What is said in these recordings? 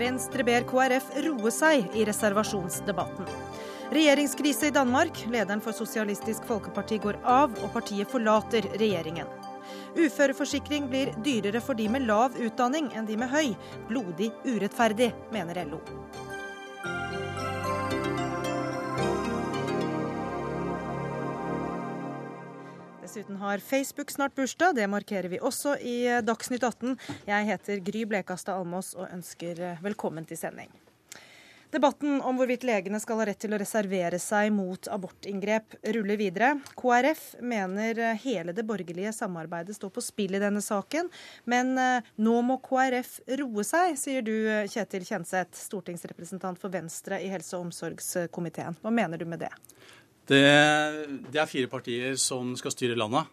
Venstre ber KrF roe seg i reservasjonsdebatten. Regjeringskrise i Danmark. Lederen for Sosialistisk Folkeparti går av, og partiet forlater regjeringen. Uføreforsikring blir dyrere for de med lav utdanning enn de med høy. Blodig urettferdig, mener LO. Dessuten har Facebook snart bursdag. Det markerer vi også i Dagsnytt 18. Jeg heter Gry Blekastad Almås og ønsker velkommen til sending. Debatten om hvorvidt legene skal ha rett til å reservere seg mot abortinngrep, ruller videre. KrF mener hele det borgerlige samarbeidet står på spill i denne saken. Men eh, nå må KrF roe seg, sier du Kjetil Kjenseth, stortingsrepresentant for Venstre i helse- og omsorgskomiteen. Hva mener du med det? Det, det er fire partier som skal styre landet.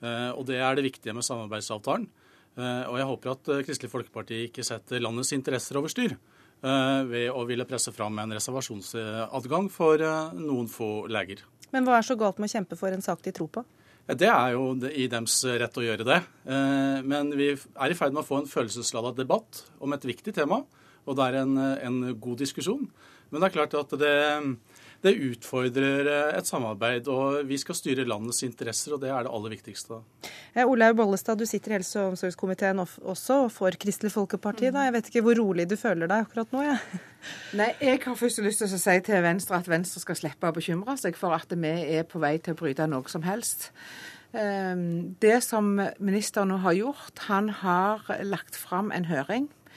Eh, og det er det viktige med samarbeidsavtalen. Eh, og jeg håper at Kristelig Folkeparti ikke setter landets interesser over styr. Eh, ved å ville presse fram en reservasjonsadgang for eh, noen få leger. Men hva er så galt med å kjempe for en sak de tror på? Det er jo i dems rett å gjøre det. Eh, men vi er i ferd med å få en følelsesladet debatt om et viktig tema. Og det er en, en god diskusjon. Men det er klart at det, det utfordrer et samarbeid, og vi skal styre landets interesser, og det er det aller viktigste. Eh, Olaug Bollestad, du sitter i helse- og omsorgskomiteen også for Kristelig Folkeparti. Da. Jeg vet ikke hvor rolig du føler deg akkurat nå? Ja. Nei, Jeg har først lyst til å si til Venstre at Venstre skal slippe å bekymre seg for at vi er på vei til å bryte noe som helst. Ehm, det som ministeren nå har gjort, han har lagt fram en høring Eh,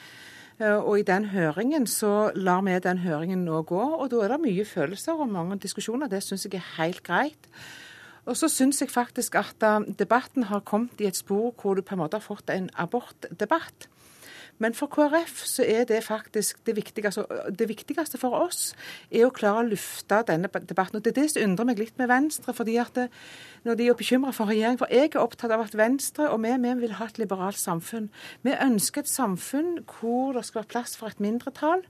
og i den høringen så lar vi den høringen nå gå. Og da er det mye følelser og mange diskusjoner. Det syns jeg er helt greit. Og så syns jeg faktisk at eh, debatten har kommet i et spor hvor du på en måte har fått en abortdebatt. Men for KrF så er det faktisk det viktigste. Det viktigste for oss er å klare å lufte denne debatten. Og Det er det som undrer meg litt med Venstre. fordi at det, når de er bekymra for regjering. For jeg er opptatt av at Venstre og vi, vi vil ha et liberalt samfunn. Vi ønsker et samfunn hvor det skal være plass for et mindretall.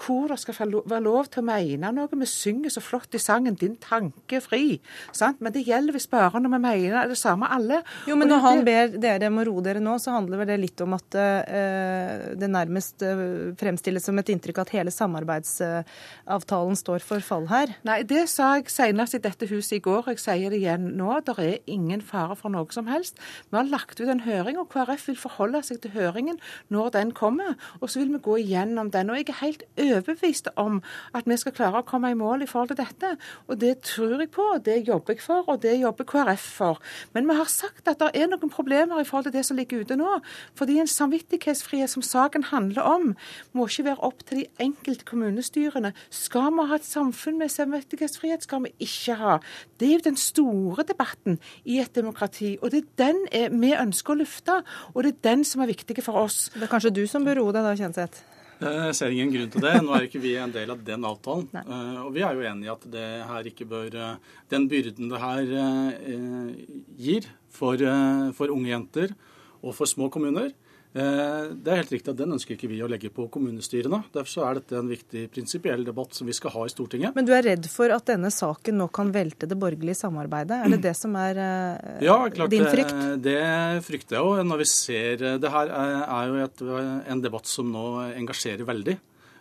Hvor det skal være lov til å mene noe. Vi synger så flott i sangen 'Din tanke fri'. Sant? Men det gjelder hvis bare når vi mener det samme alle. Jo, men når han ber dere om å roe dere nå, så handler vel det litt om at uh, det nærmest uh, fremstilles som et inntrykk at hele samarbeidsavtalen står for fall her? Nei, det sa jeg senest i dette huset i går. Jeg sier det igjen nå. Det er ingen fare for noe som helst. Vi har lagt ut en høring, og KrF vil forholde seg til høringen når den kommer. Og så vil vi gå igjennom den. Og jeg er helt overbevist om at vi skal klare å komme i mål i forhold til dette. Og det tror jeg på, og det jobber jeg for, og det jobber KrF for. Men vi har sagt at det er noen problemer i forhold til det som ligger ute nå. Fordi en samvittighetsfrihet som saken handler om, må ikke være opp til de enkelte kommunestyrene. Skal vi ha et samfunn med samvittighetsfrihet, skal vi ikke ha. Det er jo den store debatten i et demokrati. Og det er den vi ønsker å lufte, og det er den som er viktig for oss. Det er kanskje du som bør roe deg da, Kjenseth? Jeg ser ingen grunn til det. Nå er ikke vi en del av den avtalen. Nei. Eh, og vi er jo enige i at det her ikke bør eh, Den byrden det her eh, gir for, for unge jenter og for små kommuner, Eh, det er helt riktig at Den ønsker ikke vi å legge på kommunestyrene. Derfor er dette en viktig prinsipiell debatt som vi skal ha i Stortinget. Men du er redd for at denne saken nå kan velte det borgerlige samarbeidet? Er det det som er uh, ja, klart, din frykt? Det, det frykter jeg jo. Når vi ser Det her er jo et, en debatt som nå engasjerer veldig.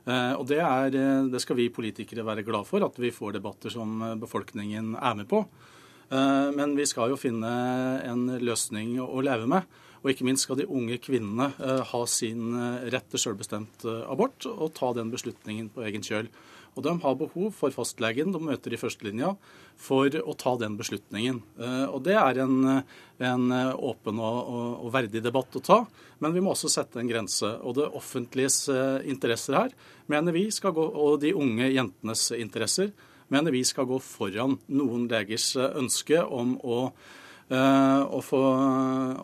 Og det, er, det skal vi politikere være glad for, at vi får debatter som befolkningen er med på. Men vi skal jo finne en løsning å leve med. Og ikke minst skal de unge kvinnene eh, ha sin eh, rett til selvbestemt eh, abort og ta den beslutningen på egen kjøl. Og de har behov for fastlegen de møter i førstelinja for å ta den beslutningen. Og det er en, en åpen og, og, og, verdig debatt å ta, men vi må også sette en grense. Og det offentliges interesser her mener vi skal gå, og de unge jentenes interesser mener vi skal gå foran noen legers ønske om å å få,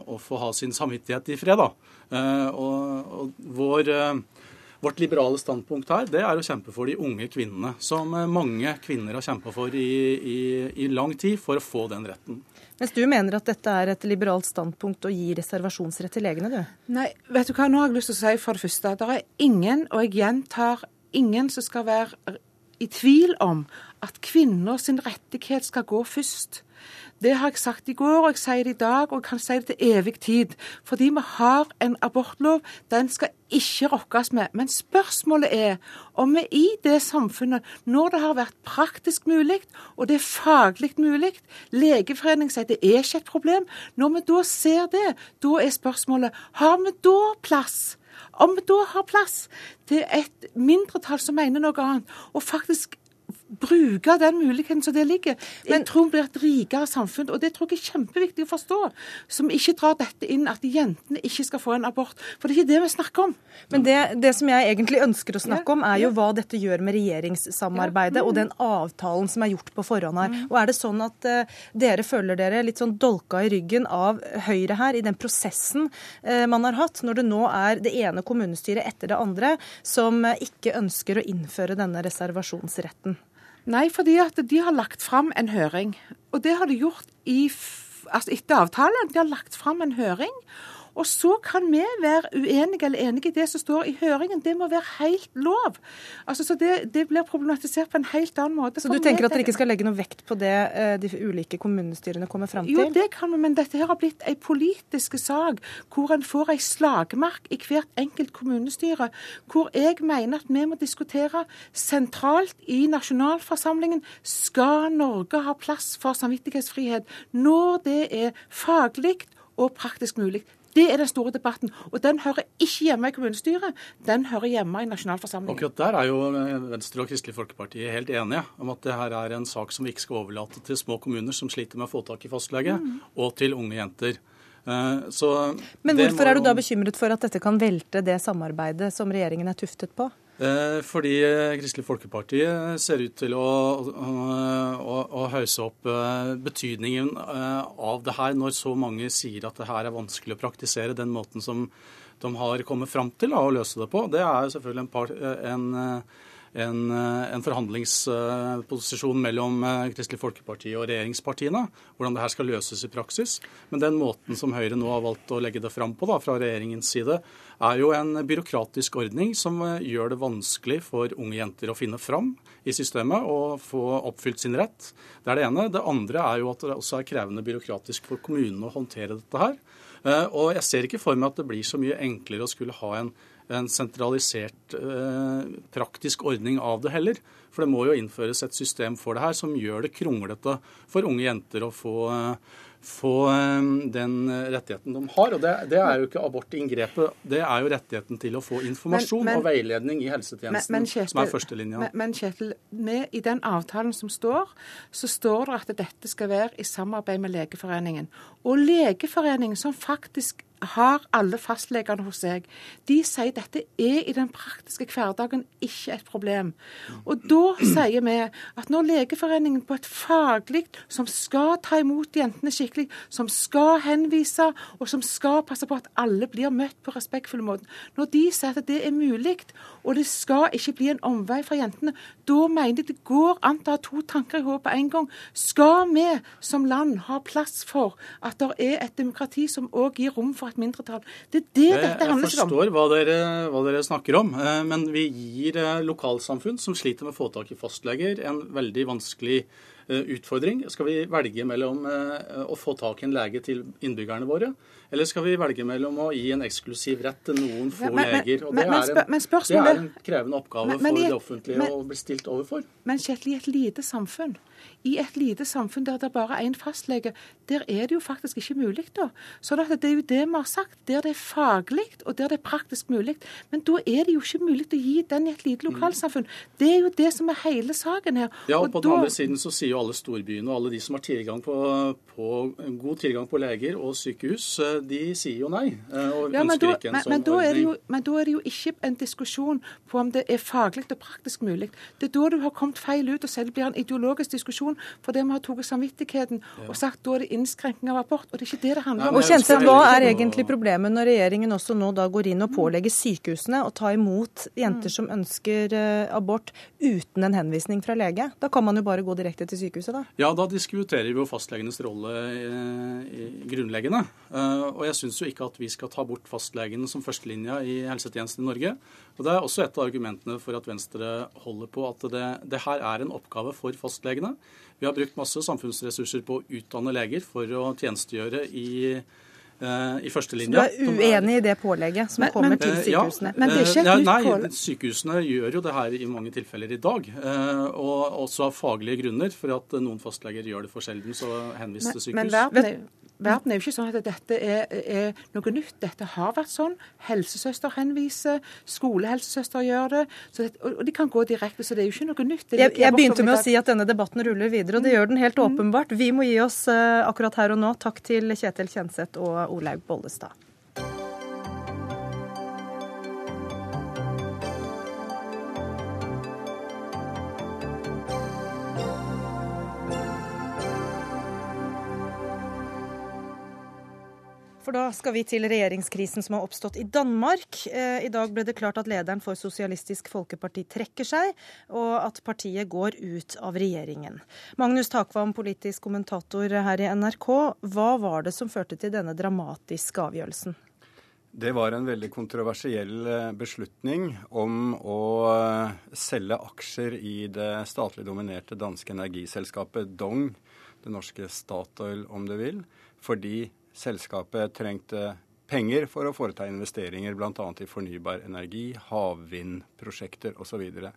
å få ha sin samvittighet i fred. Da. Eh, og, og vår, eh, vårt liberale standpunkt her det er å kjempe for de unge kvinnene, som mange kvinner har kjempa for i, i, i, lang tid for å få den retten. Mens du mener at dette er et liberalt standpunkt å gi reservasjonsrett til legene, du? Nei, vet du hva, nå har jeg lyst til å si for det første at det er ingen, og jeg gjentar, ingen som skal være i tvil om at kvinner sin rettighet skal gå først. Det har jeg sagt i går, og jeg sier det i dag, og jeg kan si det til evig tid. Fordi vi har en abortlov. Den skal ikke rokkes med. Men spørsmålet er om vi i det samfunnet, når det har vært praktisk mulig, og det er faglig mulig Legeforeningen sier det er ikke et problem. Når vi da ser det, da er spørsmålet har vi da plass om vi da har plass til et mindretall som mener noe annet, og faktisk bruke den muligheten som det ligger. Men, jeg tror vi blir et rikere samfunn, og det tror jeg er kjempeviktig å forstå. Som ikke drar dette inn at jentene ikke skal få en abort. For det er ikke det vi snakker om. Men det, det som jeg egentlig ønsker å snakke om, er jo hva dette gjør med regjeringssamarbeidet og den avtalen som er gjort på forhånd her. Og er det sånn at uh, dere føler dere litt sånn dolka i ryggen av Høyre her i den prosessen uh, man har hatt, når det nå er det ene kommunestyret etter det andre som uh, ikke ønsker å innføre denne reservasjonsretten? Nei, fordi at de har lagt fram en høring. Og det har de gjort i, altså etter avtalen. De har lagt fram en høring. Og så kan vi være uenige eller enige i det som står i høringen. Det må være helt lov. Altså, så det, det blir problematisert på en helt annen måte. Så du tenker at dere ikke skal legge noe vekt på det eh, de ulike kommunestyrene kommer fram til? Jo, det kan vi, men dette her har blitt en politisk sak hvor en får en slagmark i hvert enkelt kommunestyre. Hvor jeg mener at vi må diskutere sentralt i nasjonalforsamlingen skal Norge ha plass for samvittighetsfrihet når det er faglig og praktisk mulig. Det er den store debatten. Og den hører ikke hjemme i kommunestyret, den hører hjemme i nasjonalforsamlingen. Akkurat der er jo Venstre og Kristelig Folkeparti helt enige om at det her er en sak som vi ikke skal overlate til små kommuner som sliter med å få tak i fastlege, mm. og til unge jenter. Eh, så Men hvorfor er du da bekymret for at dette kan velte det samarbeidet som regjeringen er tuftet på? Eh, fordi eh, Kristelig Folkeparti ser ut til å, å, å hause opp betydningen av det her, når så mange sier at det her er vanskelig å praktisere den måten som de har kommet fram til å løse det på. Det er selvfølgelig en, part, en en, eh, en forhandlingsposisjon mellom eh, Kristelig Folkeparti og regjeringspartiene, hvordan det her skal løses i praksis. Men den måten som Høyre nå har valgt å legge det fram på da, fra regjeringens side, er jo en byråkratisk ordning som eh, gjør det vanskelig for unge jenter å finne fram i systemet og få oppfylt sin rett. Det er det ene. Det andre er jo at det også er krevende byråkratisk for kommunene å håndtere dette her. Og jeg ser ikke for meg at det blir så mye enklere å skulle ha en en sentralisert eh, praktisk ordning av det heller. For det må jo innføres et system for det her som gjør det kronglete for unge jenter å få, få eh, den rettigheten de har. Og det, det, er jo ikke abortinngrepet, det er jo rettigheten til å få informasjon men, men, og veiledning i helsetjenesten, men, Kjetil, som er førstelinja. Men, Kjetil, med, i den avtalen som står, så står det at dette skal være i samarbeid med Legeforeningen. Og Legeforeningen, som faktisk har alle fastlegene hos seg. De sier dette er i den praktiske hverdagen ikke et problem. Og da sier vi at når Legeforeningen på et faglig som skal ta imot jentene skikkelig, som skal henvise, og som skal passe på at alle blir møtt på respektfull måte, når de sier at det er mulig, og det skal ikke bli en omvei for jentene, da mener de det går an å ha to tanker i hodet på en gang. Skal vi som land ha plass for at det er et demokrati som òg gir rom for et mindretall. Det er det dette handler om. Jeg forstår hva dere, hva dere, snakker om, eh, men vi gir eh, lokalsamfunn som sliter med å få tak i fastleger, en veldig vanskelig eh, utfordring. Skal vi velge mellom å få tak i en lege til innbyggerne våre, eller skal vi velge mellom å gi en eksklusiv rett til noen få men, leger? Og det, men, er en, det, er en, krevende oppgave for det offentlige å bli stilt overfor. Men Kjetil, i et lite samfunn i et lite samfunn der det er bare én fastlege, der er det jo faktisk ikke mulig, da. Så det er jo det vi har sagt. Der det er faglig, og der det er praktisk mulig. Men da er det jo ikke mulig å gi den i et lite lokalsamfunn. Det er jo det som er hele saken her. Ja, og, og på da... den andre siden så sier jo alle storbyene og alle de som har tilgang på, på, god tilgang på leger og sykehus, eh, de sier jo nei. Eh, og ja, ønsker da, ikke en men, sånn men ordning. Jo, men da er det jo ikke en diskusjon på om det er faglig og praktisk mulig. Det er da du har kommet feil ut og det blir en ideologisk diskusjon diskusjon fordi vi har tatt samvittigheten og sagt da er det innskrenkning av abort. Og det er ikke det det handler om. Og Kjenseth, Hva er egentlig problemet når regjeringen også nå da går inn og pålegger sykehusene å ta imot jenter som ønsker eh, abort uten en henvisning fra lege? Da kan man jo bare gå direkte til sykehuset, da? Ja, da diskuterer vi jo fastlegenes rolle grunnleggende. Og jeg syns jo ikke at vi skal ta bort fastlegen som førstelinja i helsetjenesten i Norge. Og Det er også et av argumentene for at Venstre holder på at det, det her er en oppgave for fastlegene. Vi har brukt masse samfunnsressurser på å utdanne leger for å tjenestegjøre i Eh, i førstelinja. Så du er uenig i det pålegget som men, kommer men, til eh, sykehusene? Ja, men det er ikke et nytt nei, pålegg? Sykehusene gjør jo det her i mange tilfeller i dag. Eh, og også av faglige grunner, for at noen fastleger gjør det for sjelden, så henvises til sykehus. Men verden, verden er jo ikke sånn at dette er, er, noe nytt. Dette har vært sånn. Helsesøster henviser, skolehelsesøster gjør det. det og de kan gå direkte, så det er jo ikke noe nytt. Jeg, jeg, begynte med å si at denne debatten ruller videre, og det gjør den helt mm. åpenbart. Vi må gi oss uh, akkurat her og nå. Takk til Kjetil Kjenseth og Olaug Bollestad. For da skal vi til regjeringskrisen som har oppstått i Danmark. Eh, I dag ble det klart at lederen for Sosialistisk Folkeparti trekker seg, og at partiet går ut av regjeringen. Magnus Takvam, politisk kommentator her i NRK. Hva var det som førte til denne dramatiske avgjørelsen? Det var en veldig kontroversiell eh, beslutning om å eh, selge aksjer i det statlig dominerte danske energiselskapet Dong, det norske Statoil om du vil, fordi selskapet trengte penger for å foreta investeringer bl.a. i fornybar energi, havvindprosjekter osv. Og, så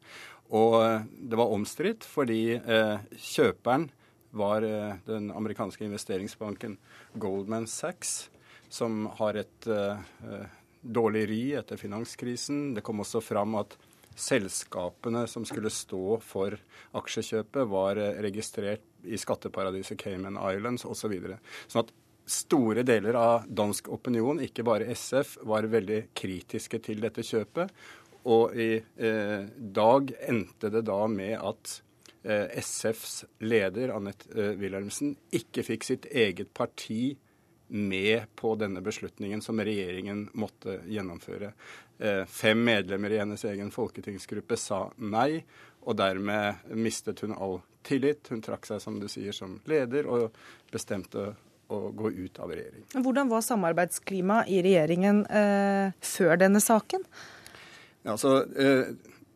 og eh, det var omstridt fordi eh, kjøperen var eh, den amerikanske investeringsbanken Goldman Sachs, som har et dårlig ry etter finanskrisen. Det kom også fram at selskapene som skulle stå for aksjekjøpet, var registrert i skatteparadiset Cayman Islands osv. Så videre. sånn at store deler av dansk opinion, ikke bare SF, var veldig kritiske til dette kjøpet. Og i eh, dag endte det da med at eh, SFs leder, Annette eh, Wilhelmsen, ikke fikk sitt eget parti med på denne beslutningen som regjeringen måtte gjennomføre. Eh, fem medlemmer i hennes egen folketingsgruppe sa nei, og dermed mistet hun all tillit. Hun trakk seg, som du sier, som leder, og bestemte å gå ut av regjering. Hvordan var samarbeidsklimaet i regjeringen eh, før denne saken? Ja, altså, eh,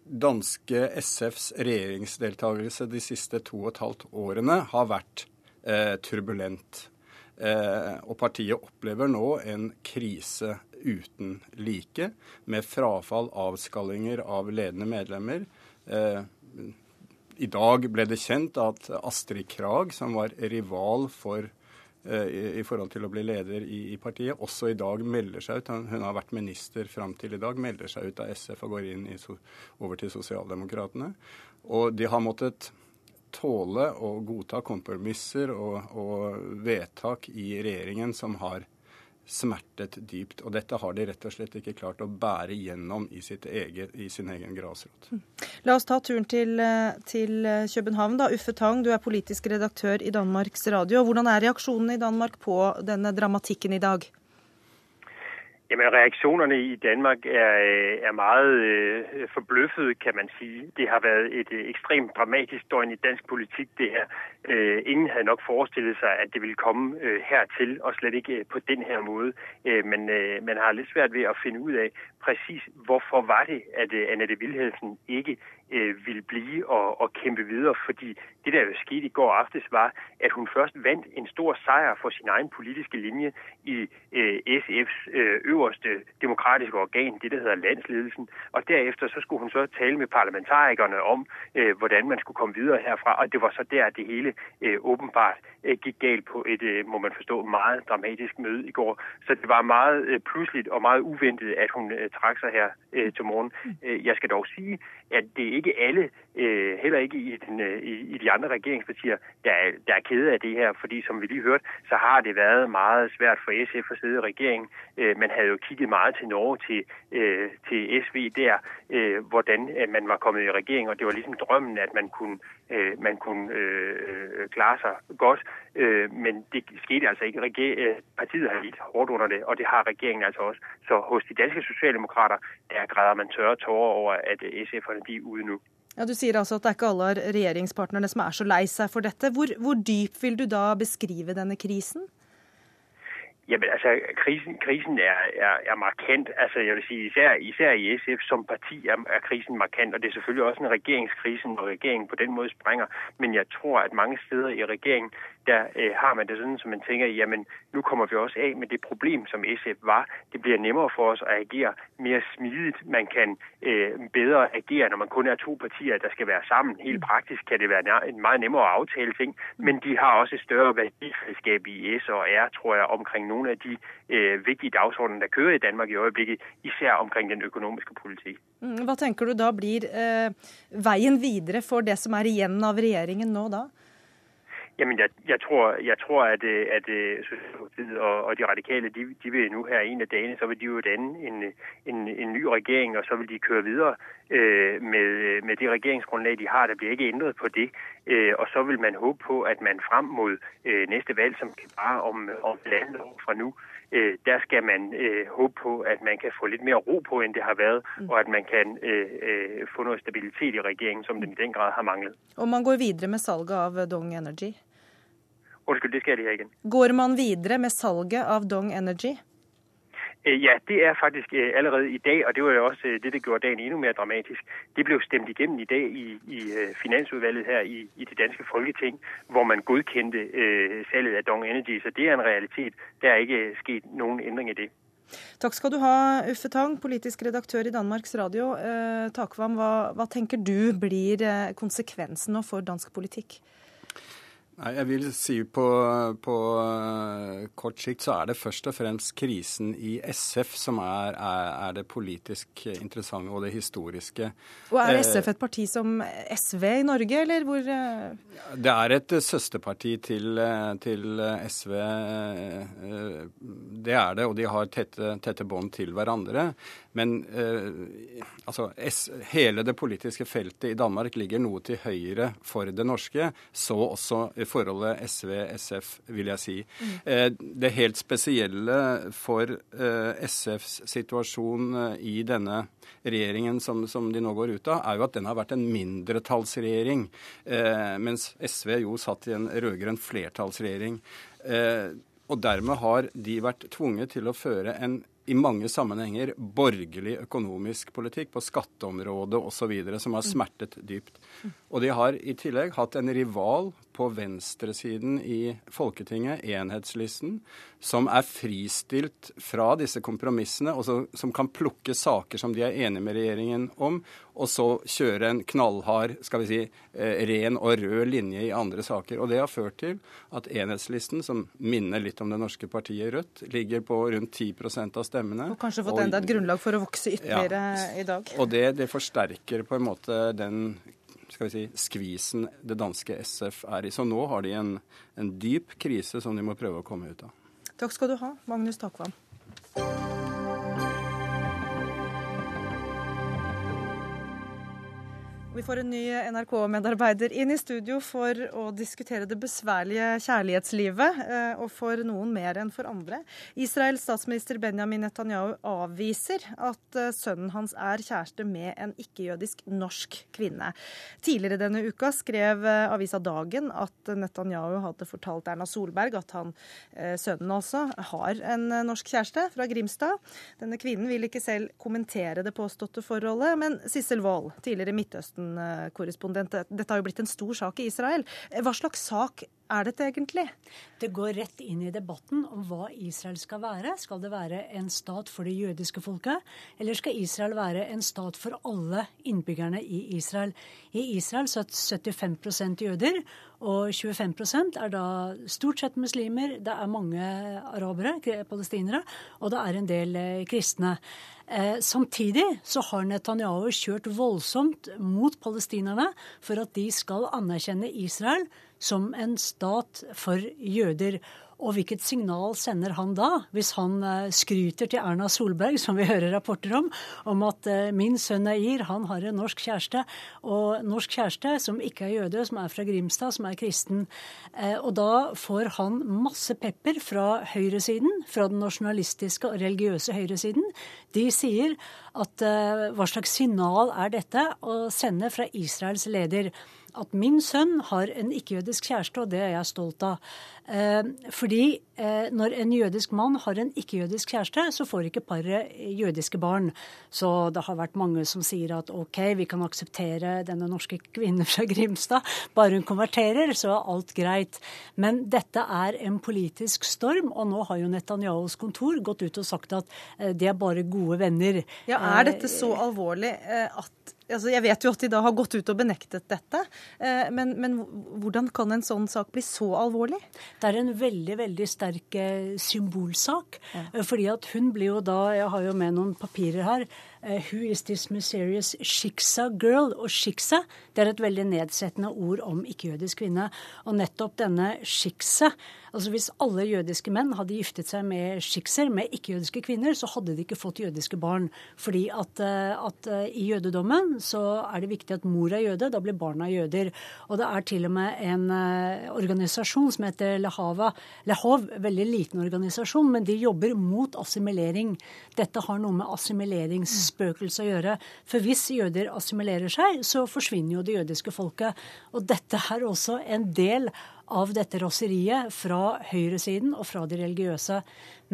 danske SFs regjeringsdeltakelse de siste to og et halvt årene har vært eh, turbulent. Eh, og partiet opplever nå en krise uten like, med frafall, avskallinger av ledende medlemmer. Eh, I dag ble det kjent at Astrid Krag, som var rival for i, i, forhold til å bli leder i, i, partiet, også i dag melder seg ut. Hun har vært minister fram til i dag, melder seg ut av SF og går inn i, over til Sosialdemokratene. Og de har måttet tåle å godta kompromisser og, og vedtak i regjeringen som har smertet dypt. Og dette har de rett og slett ikke klart å bære gjennom i, eget, i sin egen grasrot. La oss ta turen til, eh, til, eh, København. da. Uffe Tang, du er politisk redaktør i Danmarks Radio. Hvordan er reaksjonen i Danmark på denne dramatikken i dag? Jamen, reaktionerne i Danmark er, er meget øh, forbløffede, kan man sige. Det har været et øh, ekstremt dramatisk døgn i dansk politik, det her. Øh, ingen havde nok forestillet sig, at det ville komme øh, hertil, og slet ikke øh, på den her måde. Øh, men øh, man har lidt svært ved at finde ud af præcis, hvorfor var det, at øh, Annette Wilhelmsen ikke øh, ville blive og, og kæmpe videre, fordi det, der skete i går aftes, var, at hun først vandt en stor sejr for sin egen politiske linje i øh, SF's øh, øverste demokratiske organ, det der hedder landsledelsen, og derefter så skulle hun så tale med parlamentarikerne om, øh, hvordan man skulle komme videre herfra, og det var så der, det hele øh, åbenbart øh, gik galt på et, øh, må man forstå, meget dramatisk møde i går. Så det var meget øh, pludseligt og meget uventet, at hun øh, trak sig her øh, til morgen. Øh, jeg skal dog sige, at det ikke alle, øh, heller ikke i, den, øh, i, de andre regeringspartier, der er, der er kede af det her, fordi som vi lige hørte, så har det været meget svært for SF at sidde i regeringen. Øh, man havde jo kigget meget til Norge, til, øh, til SV der, øh, hvordan øh, man var kommet i regering, og det var ligesom drømmen, at man kunne, øh, man kunne øh, øh klare sig godt, øh, men det skete altså ikke. Reger- øh, partiet har lidt hårdt under det, og det har regeringen altså også. Så hos de danske socialdemokrater, der græder man tørre tårer over, at SF er de ude nu. Ja, Du sier altså at det er ikke alle regjeringspartnerne som er så lei seg for dette. Hvor, hvor dyp vil du da beskrive denne krisen? Jamen altså, krisen, krisen er, er, er markant. Altså, jeg vil sige, især, især i SF som parti er, er krisen markant, og det er selvfølgelig også en regjeringskrise, når regeringen på den måde springer. Men jeg tror, at mange steder i regeringen, der øh, har man det sådan, som man tænker, jamen nu kommer vi også af med det problem, som SF var. Det bliver nemmere for os at agere mere smidigt. Man kan øh, bedre agere, når man kun er to partier, der skal være sammen. Helt praktisk kan det være en meget nemmere at aftale ting, men de har også et større værdifællesskab i S og R, tror jeg, omkring nogle af de øh, vigtige dagsordner, der kører i Danmark i øjeblikket, især omkring den økonomiske politik. Mm, Hva tenker du da blir øh, veien videre for det som er igjen av regjeringen nå da? Jamen, jeg, jeg, tror, jeg tror, at, øh, at øh, Socialdemokratiet og, og de radikale, de, de vil nu her en af dagene, så vil de jo danne en, en, en ny regering, og så vil de køre videre øh, med, med det regeringsgrundlag, de har. Der bliver ikke ændret på det. Øh, og så vil man håbe på, at man frem mod øh, næste valg, som kan bare om, om landet år fra nu, øh, der skal man øh, håbe på, at man kan få lidt mere ro på, end det har været, mm. og at man kan øh, øh, få noget stabilitet i regeringen, som den i den grad har manglet. Og man går videre med salget av Dong Energy? Undskyld, det skal jeg lige have igen. Går man videre med salget av Dong Energy? Øh, Ja, det er faktisk øh, allerede i dag, og det var jo også øh, det, der gjorde dagen endnu mer dramatisk. Det blev stemt igennem i dag i, i Finansudvalget her i, i det danske folketing, hvor man godkendte øh, salget av Dong Energy, så det er en realitet. Der er ikke sket noen ændring i det. Takk skal du ha, Uffe Tang, politisk redaktør i Danmarks Radio. Eh, Takvam, hva, hva tenker du blir eh, konsekvensen nå for dansk politikk? Nei, jeg vil si på, på uh, kort sikt så er det først og fremst krisen i SF som er, er, er det politisk interessante og det historiske. Og Er Eh, SF et parti som SV i Norge, eller hvor eh, Det er et eh, søsterparti til, eh, til eh, SV. eh, eh, Det er det, og de har tette, tette bånd til hverandre. Men eh, altså, hele det politiske feltet i Danmark ligger noe til høyre for det norske. Så også i forholdet SV-SF, vil jeg si. Eh, det helt spesielle for eh, SFs situasjon eh, i denne regjeringen som, som de nå går ut av, er jo at den har vært en mindretallsregjering. Mens SV jo satt i en rød-grønn flertallsregjering. Og dermed har de vært tvunget til å føre en i mange sammenhenger borgerlig økonomisk politikk på skatteområdet osv. som har smertet dypt. Og de har i tillegg hatt en rival på venstresiden i Folketinget, Enhetslisten, som er fristilt fra disse kompromissene, og så, som kan plukke saker som de er enige med regjeringen om, og så kjøre en knallhard, skal vi si, eh, ren og rød linje i andre saker. Og det har ført til at Enhetslisten, som minner litt om det norske partiet Rødt, ligger på rundt 10% av stemmene. Og kanskje fått enda et grunnlag for å vokse ytterligere i dag? Og det, det forsterker på en måte den skal vi si, skvisen det danske SF er i. Så nå har de en, en dyp krise som de må prøve å komme ut av. Takk skal du ha, Magnus Takvam. Vi får en ny NRK-medarbeider inn i studio for å diskutere det besværlige kjærlighetslivet, eh, og for noen mer enn for andre. Israels statsminister Benjamin Netanyahu avviser at eh, sønnen hans er kjæreste med en ikke-jødisk norsk kvinne. Tidligere denne uka skrev eh, avisa Dagen at Netanyahu hadde fortalt Erna Solberg at han, sønnen altså, har en norsk kjæreste fra Grimstad. Denne kvinnen vil ikke selv kommentere det påståtte forholdet, men Sissel Wold, tidligere Midtøsten-korrespondent, dette har jo blitt en stor sak i Israel. Hva slags sak er dette egentlig? Det går rett inn i debatten om hva Israel skal være. Skal det være en stat for det jødiske folket, eller skal Israel være en stat for alle innbyggerne i Israel? I Israel så er 75% jøder, og 25% er da stort sett muslimer. Det er mange arabere, palestinere, og det er en del eh, kristne. Eh, samtidig så har Netanyahu kjørt voldsomt mot palestinerne for at de skal anerkjenne Israel som en stat for jøder. Og hvilket signal sender han da, hvis han uh, skryter til Erna Solberg, som vi hører rapporter om, om at uh, min sønn Eir han har en norsk kjæreste, og norsk kjæreste som ikke er jøde, som er fra Grimstad, som er kristen. Uh, og da får han masse pepper fra høyresiden, fra den nasjonalistiske og religiøse høyresiden. De sier at hva slags signal er dette å sende fra Israels leder? At min sønn har en ikke-jødisk kjæreste, og det er jeg stolt av. Eh, fordi eh, når en jødisk mann har en ikke-jødisk kjæreste, så får ikke paret jødiske barn. Så det har vært mange som sier at OK, vi kan akseptere denne norske kvinnen fra Grimstad, bare hun konverterer, så er alt greit. Men dette er en politisk storm, og nå har jo Netanyahus kontor gått ut og sagt at de er bare gode venner. Ja, Er dette så alvorlig at altså Jeg vet jo at de da har gått ut og benektet dette, men, men hvordan kan en sånn sak bli så alvorlig? Det er en veldig veldig sterk eh, symbolsak. Ja. Eh, fordi at hun blir jo da Jeg har jo med noen papirer her. Who is this mysterious shiksa girl? Og shiksa det er et veldig nedsettende ord om ikke-jødisk kvinne. Og nettopp denne shiksa altså Hvis alle jødiske menn hadde giftet seg med skikser, med ikke-jødiske kvinner, så hadde de ikke fått jødiske barn. Fordi at, uh, at uh, i jødedommen så er det viktig at mor er jøde, da blir barna jøder. Og det er til og med en organisasjon som heter Lehava. Lehov, veldig liten organisasjon, men de jobber mot assimilering. Dette har noe med assimileringsspøkelset å gjøre. For hvis jøder assimilerer seg, så forsvinner jo det jødiske folket. Og dette er også en del av dette raseriet fra høyresiden og fra de religiøse.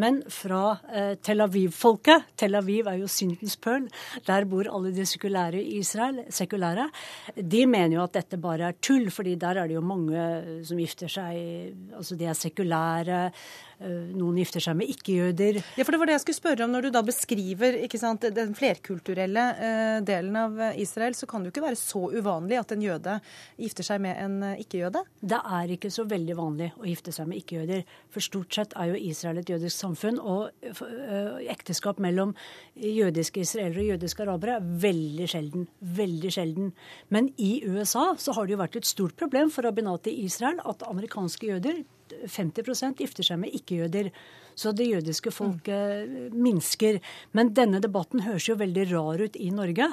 Men fra eh, Tel Aviv-folket Tel Aviv er jo syndens pøl. Der bor alle de sekulære i Israel. sekulære, De mener jo at dette bare er tull, fordi der er det jo mange som gifter seg Altså de er sekulære. Eh, noen gifter seg med ikke-jøder. Ja, for Det var det jeg skulle spørre om. Når du da beskriver sant, den flerkulturelle eh, delen av Israel, så kan det jo ikke være så uvanlig at en jøde gifter seg med en eh, ikke-jøde? Det er ikke så veldig vanlig å gifte seg med ikke-jøder. For stort sett er jo Israel et jødisk samfunn, og eh, ekteskap mellom jødiske israelere og jødiske arabere er veldig sjelden. Veldig sjelden. Men i USA så har det jo vært et stort problem for rabbinatet i Israel at amerikanske jøder 50 gifter seg med ikke-jøder. Så det jødiske folket minsker. Men denne debatten høres jo veldig rar ut i Norge.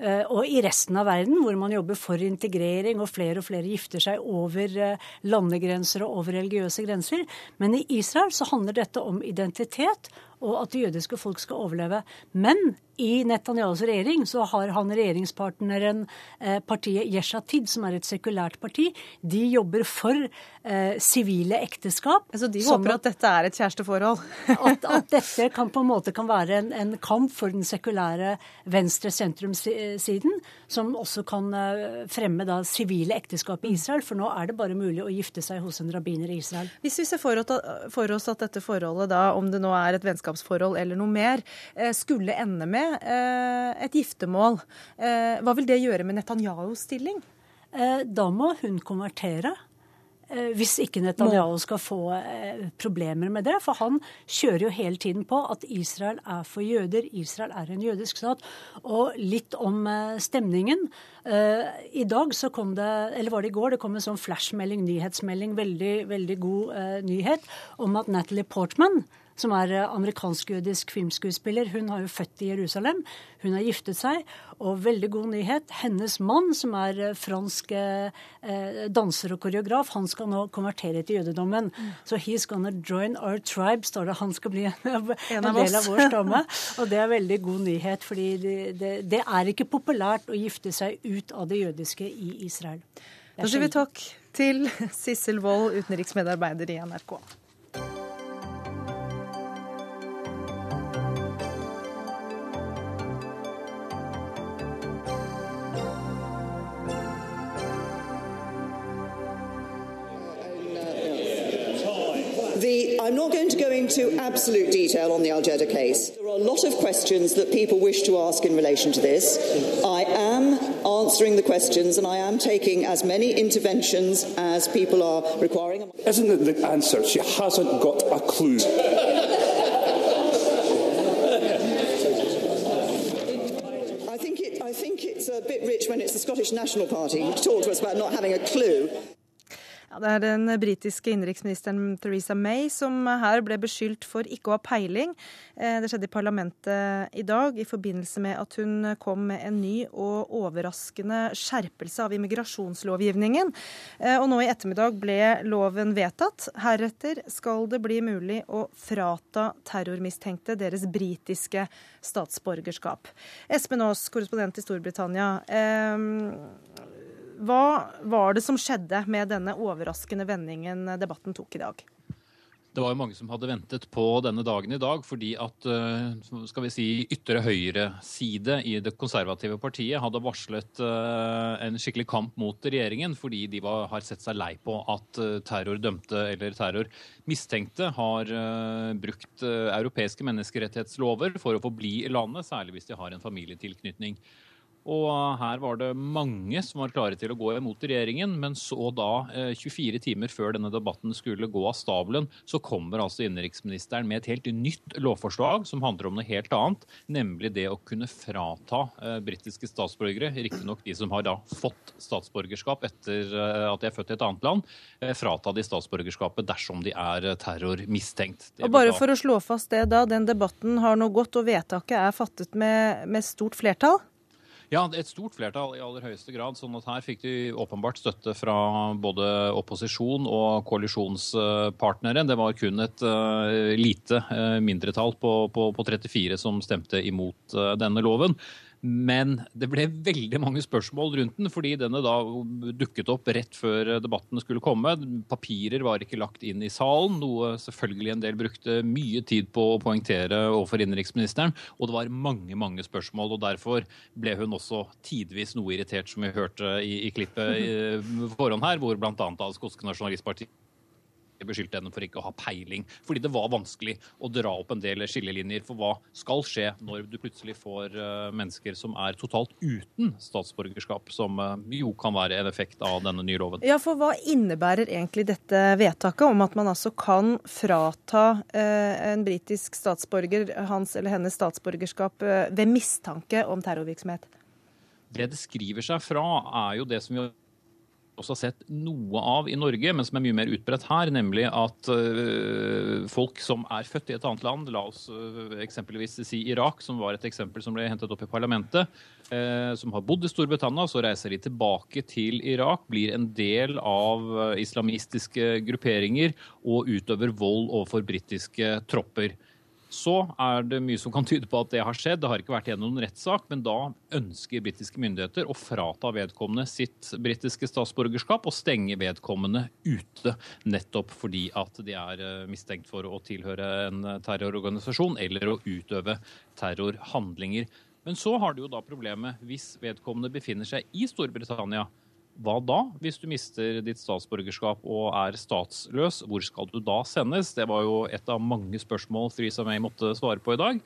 Eh, og i resten av verden, hvor man jobber for integrering, og flere og flere gifter seg over eh, landegrenser og over religiøse grenser. Men i Israel så handler dette om identitet og at det jødiske folk skal overleve. Men i Netanyahus regjering så har han regjeringspartneren eh, partiet Yeshatid, som er et sekulært parti. De jobber for eh, sivile ekteskap. Så de håper at, dette er et kjæresteforhold? at, at, dette kan på en måte kan være en, en kamp for den sekulære venstre-sentrum-siden, som også kan eh, fremme da sivile ekteskap i Israel. For nå er det bare mulig å gifte seg hos en rabbiner i Israel. Hvis vi ser for oss, for oss at dette forholdet, da, om det nå er et vennskapsforhold eller noe mer, eh, skulle ende med Eh, et giftermål. Eh, hva vil det gjøre med Netanyahus stilling? Eh, da må hun konvertere. Hvis ikke Netanyahu skal få problemer med det. For han kjører jo hele tiden på at Israel er for jøder. Israel er en jødisk stat. Og litt om stemningen. I dag så kom det, eller var det i går, det kom en sånn flashmelding, nyhetsmelding, veldig, veldig god nyhet om at Natalie Portman som er eh, amerikansk-jødisk filmskuespiller. Hun har jo født i Jerusalem. Hun har giftet seg. Og veldig god nyhet, hennes mann, som er eh, fransk eh, danser og koreograf, han skal nå konvertere til jødedommen. Mm. Så he's gonna join our tribe, står det. Han skal bli en, en, en del av vår stamme. Og det er veldig god nyhet, fordi det, det, det er ikke populært å gifte seg ut av det jødiske i Israel. Da sier vi takk til Sissel Wold, utenriksmedarbeider i NRK. To absolute detail on the Al Jeddah case. There are a lot of questions that people wish to ask in relation to this. I am answering the questions and I am taking as many interventions as people are requiring. Isn't it the answer? She hasn't got a clue. I think, it, I think it's a bit rich when it's the Scottish National Party to talk to us about not having a clue. Ja, det er den britiske innenriksministeren Theresa May som her ble beskyldt for ikke å ha peiling. Eh, det skjedde i parlamentet i dag i forbindelse med at hun kom med en ny og overraskende skjerpelse av immigrasjonslovgivningen. Eh, og nå i ettermiddag ble loven vedtatt. Heretter skal det bli mulig å frata terrormistenkte deres britiske statsborgerskap. Espen Aas, korrespondent i Storbritannia. Eh, hva var det som skjedde med denne overraskende vendingen debatten tok i dag? Det var jo mange som hadde ventet på denne dagen i dag, fordi at eh, skal vi si, ytre høyre-side i det konservative partiet hadde varslet eh, en skikkelig kamp mot regjeringen, fordi de var, har sett seg lei på at eh, terrordømte eller terrormistenkte har brukt europeiske menneskerettighetslover for å få bli i landet, særlig hvis de har en familietilknytning. Og her var det mange som var klare til å gå imot regjeringen. Men så da, 24 eh, timer før denne debatten skulle gå av stabelen, så kommer altså innenriksministeren med et helt nytt lovforslag som handler om noe helt annet. Nemlig det å kunne frata eh, britiske statsborgere, riktignok de som har da fått statsborgerskap etter eh, at de er født i et annet land, frata de statsborgerskapet dersom de er terrormistenkt. terrormistenkt. Og bare for å slå fast det da, den debatten har nå gått, og vedtaket er fattet med, med stort flertall? Ja, et stort flertall i aller høyeste grad. sånn at her fikk de åpenbart støtte fra både opposisjon og koalisjonspartnere. Det var kun et uh, lite uh, mindretall på, på, på, 34 som stemte imot uh, denne loven. Men det ble veldig mange spørsmål rundt den, fordi denne da dukket opp rett før debatten skulle komme. Papirer var ikke lagt inn i salen, noe selvfølgelig en del brukte mye tid på å poengtere overfor innenriksministeren. Og det var mange, mange spørsmål, og derfor ble hun også tidvis noe irritert, som vi hørte i, i klippet i forhånd her, hvor bl.a. det skotske nasjonalistpartiet beskyldte henne for ikke å ha peiling. Fordi det var vanskelig å dra opp en del skillelinjer for hva skal skje når du plutselig får uh, mennesker som er totalt uten statsborgerskap, som uh, jo kan være en effekt av denne nye loven. Ja, for hva innebærer egentlig dette vedtaket om at man altså kan frata uh, en britisk statsborger hans eller hennes statsborgerskap ved mistanke om terrorvirksomhet? Det det skriver seg fra, er jo det som vi også sett noe av i Norge, men som er mye mer utbredt her, nemlig at uh, folk som er født i et annet land, la oss uh, eksempelvis si Irak, som var et eksempel som ble hentet opp i parlamentet, uh, som har bodd i Storbritannia, så reiser de tilbake til Irak, blir en del av islamistiske grupperinger og utøver vold overfor britiske tropper så er det mye som kan tyde på at det har skjedd. Det har ikke vært gjennom noen rettssak, men da ønsker britiske myndigheter å frata vedkommende sitt britiske statsborgerskap og stenge vedkommende ute, nettopp fordi at de er eh, mistenkt for å tilhøre en terrororganisasjon eller å utøve terrorhandlinger. Men så har du jo da problemet hvis vedkommende befinner seg i Storbritannia hva da, hvis du mister ditt statsborgerskap og er statsløs? Hvor skal du da sendes? Det var jo et av mange spørsmål Theresa May måtte svare på i dag.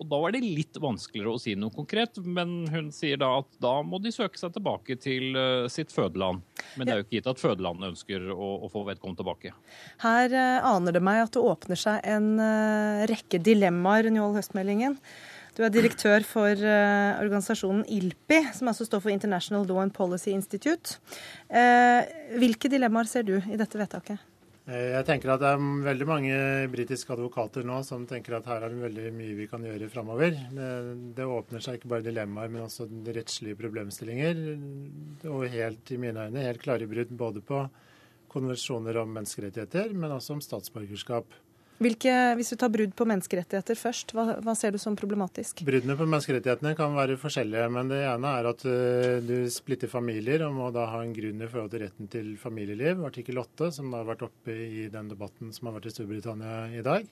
Og Da var det litt vanskeligere å si noe konkret, men hun sier da at da må de søke seg tilbake til uh, sitt fødeland. Men det er jo ikke gitt at fødelandet ønsker å, å få vedkommende tilbake. Her uh, aner det meg at det åpner seg en uh, rekke dilemmaer, Njål Høstmeldingen. Du er direktør for uh, organisasjonen ILPI, som altså står for International Law and Policy Institute. Uh, hvilke dilemmaer ser du i dette vedtaket? Eh, jeg tenker at Det er veldig mange britiske advokater nå som tenker at her er det veldig mye vi kan gjøre framover. Det, det, åpner seg ikke bare dilemmaer, men også rettslige problemstillinger. Og helt i mine øyne helt klare brudd både på konvensjoner om menneskerettigheter, men også om statsborgerskap. Hvilke, hvis du tar brudd på menneskerettigheter først, hva, hva, ser du som problematisk? Bruddene på menneskerettighetene kan være forskjellige. men Det ene er at uh, du splitter familier og må da ha en grunn i forhold til retten til familieliv. Artikkel 8, som har vært oppe i den debatten som har vært i Storbritannia i dag.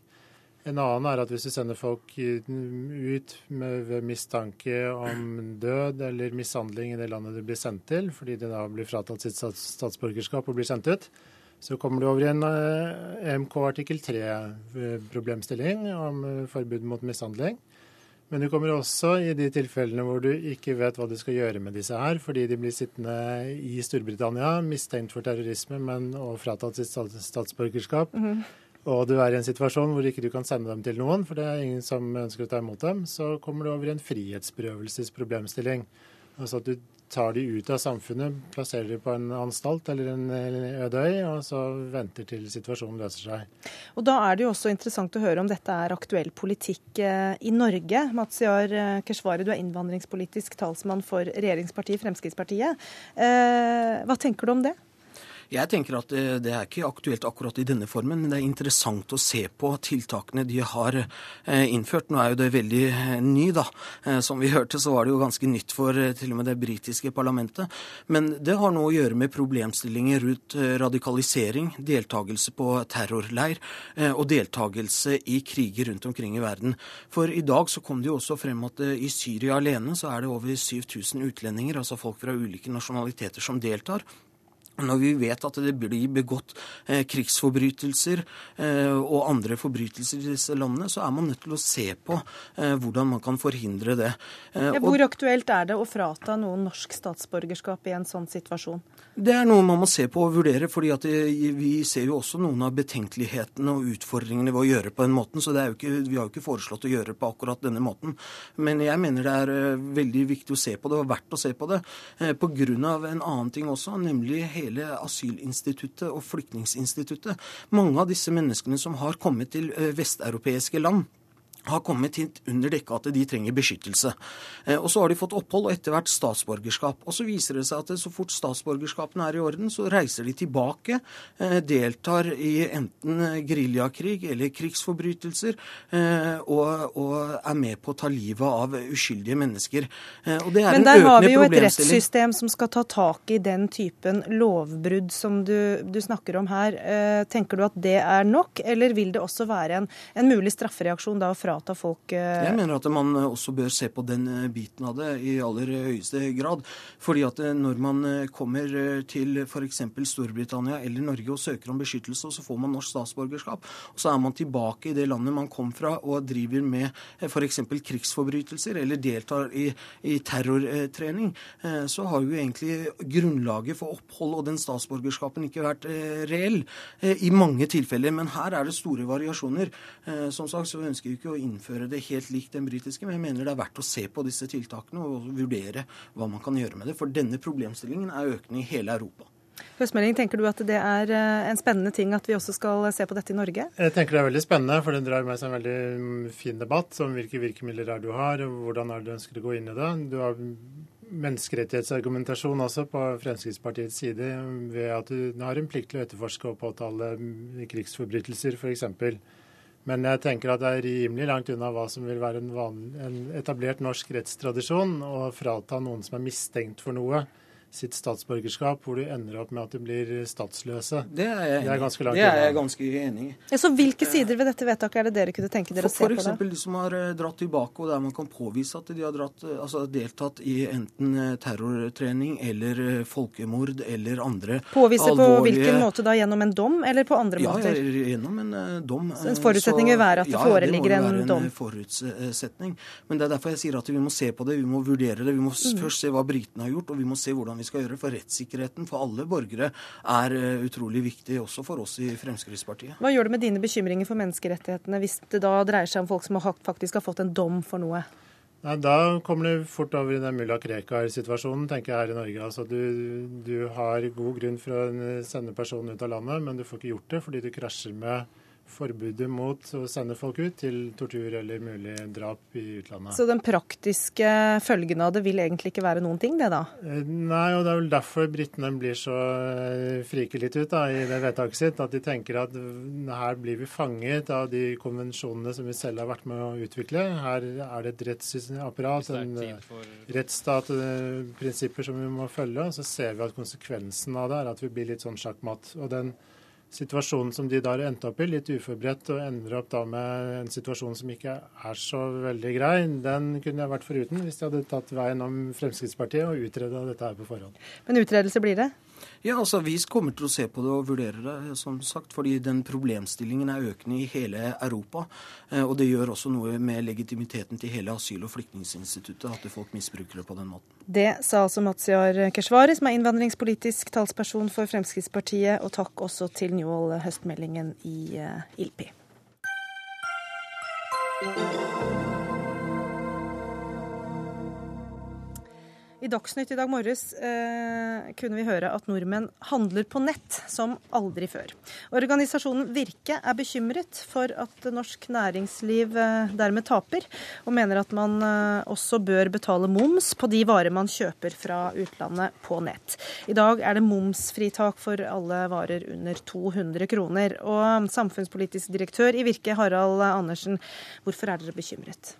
En annen er at hvis du sender folk ut med mistanke om død eller mishandling i det landet de blir sendt til, fordi de da blir fratatt sitt statsborgerskap og blir sendt ut, så kommer du over i en EMK eh, artikkel 3-problemstilling eh, om eh, forbud mot mishandling. Men du kommer også i de tilfellene hvor du ikke vet hva du skal gjøre med disse her, fordi de blir sittende i Storbritannia, mistenkt for terrorisme, men og fratatt sitt statsborgerskap. Mm -hmm. Og du er i en situasjon hvor ikke du kan sende dem til noen, for det er ingen som ønsker å ta imot dem, så kommer du over i en frihetsberøvelsesproblemstilling. Altså at du tar de ut av samfunnet, plasserer de på en anstalt eller en øde øy, og så venter til situasjonen løser seg. Og Da er det jo også interessant å høre om dette er aktuell politikk eh, i Norge. Matsiar eh, Keshvari, du er innvandringspolitisk talsmann for regjeringspartiet Fremskrittspartiet. Eh, hva tenker du om det? Jeg tenker at det er ikke aktuelt akkurat i denne formen, men det er interessant å se på tiltakene de har eh, innført. Nå er jo det veldig eh, ny, da. Eh, som vi hørte, så var det jo ganske nytt for til og med det britiske parlamentet. Men det har noe å gjøre med problemstillinger rundt radikalisering, deltakelse på terrorleir og deltakelse i kriger rundt omkring i verden. For i dag så kom det jo også frem at i Syria alene så er det over 7000 utlendinger, altså folk fra ulike nasjonaliteter, som deltar. Når vi vet at det blir begått eh, krigsforbrytelser eh, og andre forbrytelser i disse landene, så er man nødt til å se på eh, hvordan man kan forhindre det. Ja, hvor aktuelt er det å frata noen norsk statsborgerskap i en sånn situasjon? Det er noe man må se på og vurdere. fordi Vi ser jo også noen av betenkelighetene og utfordringene ved å gjøre på den måten. Så ikke, vi har jo ikke foreslått å gjøre det på akkurat denne måten. Men jeg mener det er eh, veldig viktig å se på det, og verdt å se på det. Eh, Pga. en annen ting også, nemlig hele asylinstituttet og flyktningsinstituttet. Mange av disse menneskene som har kommet til eh, vesteuropeiske land, har kommet hit under dekke at de trenger beskyttelse. Eh, og Så har de fått opphold og etter hvert statsborgerskap. Og Så viser det seg at så fort statsborgerskapene er i orden, så reiser de tilbake, eh, deltar i enten geriljakrig eller krigsforbrytelser, eh, og, og, er med på å ta livet av uskyldige mennesker. Og det er Men der har vi jo et rettssystem som skal ta tak i den typen lovbrudd som du, du snakker om her. Tenker du at det er nok, eller vil det også være en, en mulig straffereaksjon da fra frata folk eh, Jeg mener at man eh, også bør se på den eh, biten av det i aller høyeste grad. Fordi at når man kommer til f.eks. Storbritannia eller Norge og søker om beskyttelse, så får man norsk statsborgerskap, og så er man tilbake i det landet man kom fra og driver med f.eks. krigsforbrytelser eller deltar i, i terrortrening, så har jo egentlig grunnlaget for opphold og den statsborgerskapen ikke vært reell i mange tilfeller. Men her er det store variasjoner. Som sagt så ønsker vi ikke å innføre det helt likt den britiske, men jeg mener det er verdt å se på disse tiltakene og vurdere hva man kan gjøre med det. For denne problemstillingen er økende i hele Europa. Høstmelding, Tenker du at det er eh, en spennende ting at vi også skal se på dette i Norge? Jeg tenker det er veldig spennende, for det drar med seg en veldig mm, fin debatt om hvilke virkemidler er du har, og hvordan er det du ønsker å gå inn i det. Du har menneskerettighetsargumentasjon også på Fremskrittspartiets side ved at du har en plikt til å etterforske og påtale mm, krigsforbrytelser, f.eks. Men jeg tenker at det er rimelig langt unna hva som vil være en, vanlig, en etablert norsk rettstradisjon å frata noen som er mistenkt for noe, sitt statsborgerskap, hvor du ender opp med at de blir statsløse. Det er jeg, det er ganske langt det er jeg ganske enig i. Ja, så Hvilke sider ved dette vedtaket er det dere kunne tenke dere for, å se på? F.eks. de som har eh, dratt tilbake, og der man kan påvise at de har dratt, eh, altså, deltatt i enten eh, terrortrening eller folkemord eller andre Påvise alvorlige... på hvilken måte da? Gjennom en dom, eller på andre ja, måter? Ja, gjennom en dom. Så en forutsetning vil være at det ja, foreligger en dom? Ja, det må være en forutsetning. Men det er derfor jeg sier at vi må se på det, vi må vurdere det. Vi må mm. først se hva britene har gjort, og vi må se hvordan vi skal gjøre for rettssikkerheten for alle borgere er eh, utrolig viktig, også for oss i Fremskrittspartiet. Hva gjør det med dine bekymringer for menneskerettighetene hvis det da dreier seg om folk som faktisk har fått en dom for noe? Nei, Da kommer du fort over i den mulla Krekar-situasjonen, tenker jeg her i Norge. Altså, du, du har god grunn for å sende personen ut av landet, men du får ikke gjort det fordi du krasjer med forbudet mot å sende folk ut til tortur eller mulig drap i utlandet. Så den praktiske følgen av det vil egentlig ikke være noen ting, det da? Eh, nei, og det er vel derfor britene blir så friker frike litt ut da, i det vedtaket sitt. At de tenker at her blir vi fanget av de konvensjonene som vi selv har vært med å utvikle. Her er det et rettsapparat, en eh, rettsstat, prinsipper som vi må følge. Og så ser vi at konsekvensen av det er at vi blir litt sånn sjakkmatt. Og den situasjonen som de da har endt opp i, litt uforberedt, og ender opp da med en situasjon som ikke er så veldig grei, den kunne jeg vært foruten hvis de hadde tatt veien om Fremskrittspartiet og utreda dette her på forhånd. Men utredelse blir det? Ja, altså Vi kommer til å se på det og vurdere det, som sagt, fordi den problemstillingen er økende i hele Europa. Eh, og det gjør også noe med legitimiteten til hele asyl- og flyktninginstituttet at folk misbruker det på den måten. Det sa altså Mazyar Keshvari, som er innvandringspolitisk talsperson for Fremskrittspartiet. Og takk også til Njål-høstmeldingen i eh, ILPI. I Dagsnytt i dag morges eh, kunne vi høre at nordmenn handler på nett som aldri før. Organisasjonen Virke er bekymret for at norsk næringsliv eh, dermed taper, og mener at man eh, også bør betale moms på de varer man kjøper fra utlandet på nett. I dag er det momsfritak for alle varer under 200 kroner. Og samfunnspolitisk direktør i Virke, Harald Andersen, hvorfor er dere bekymret?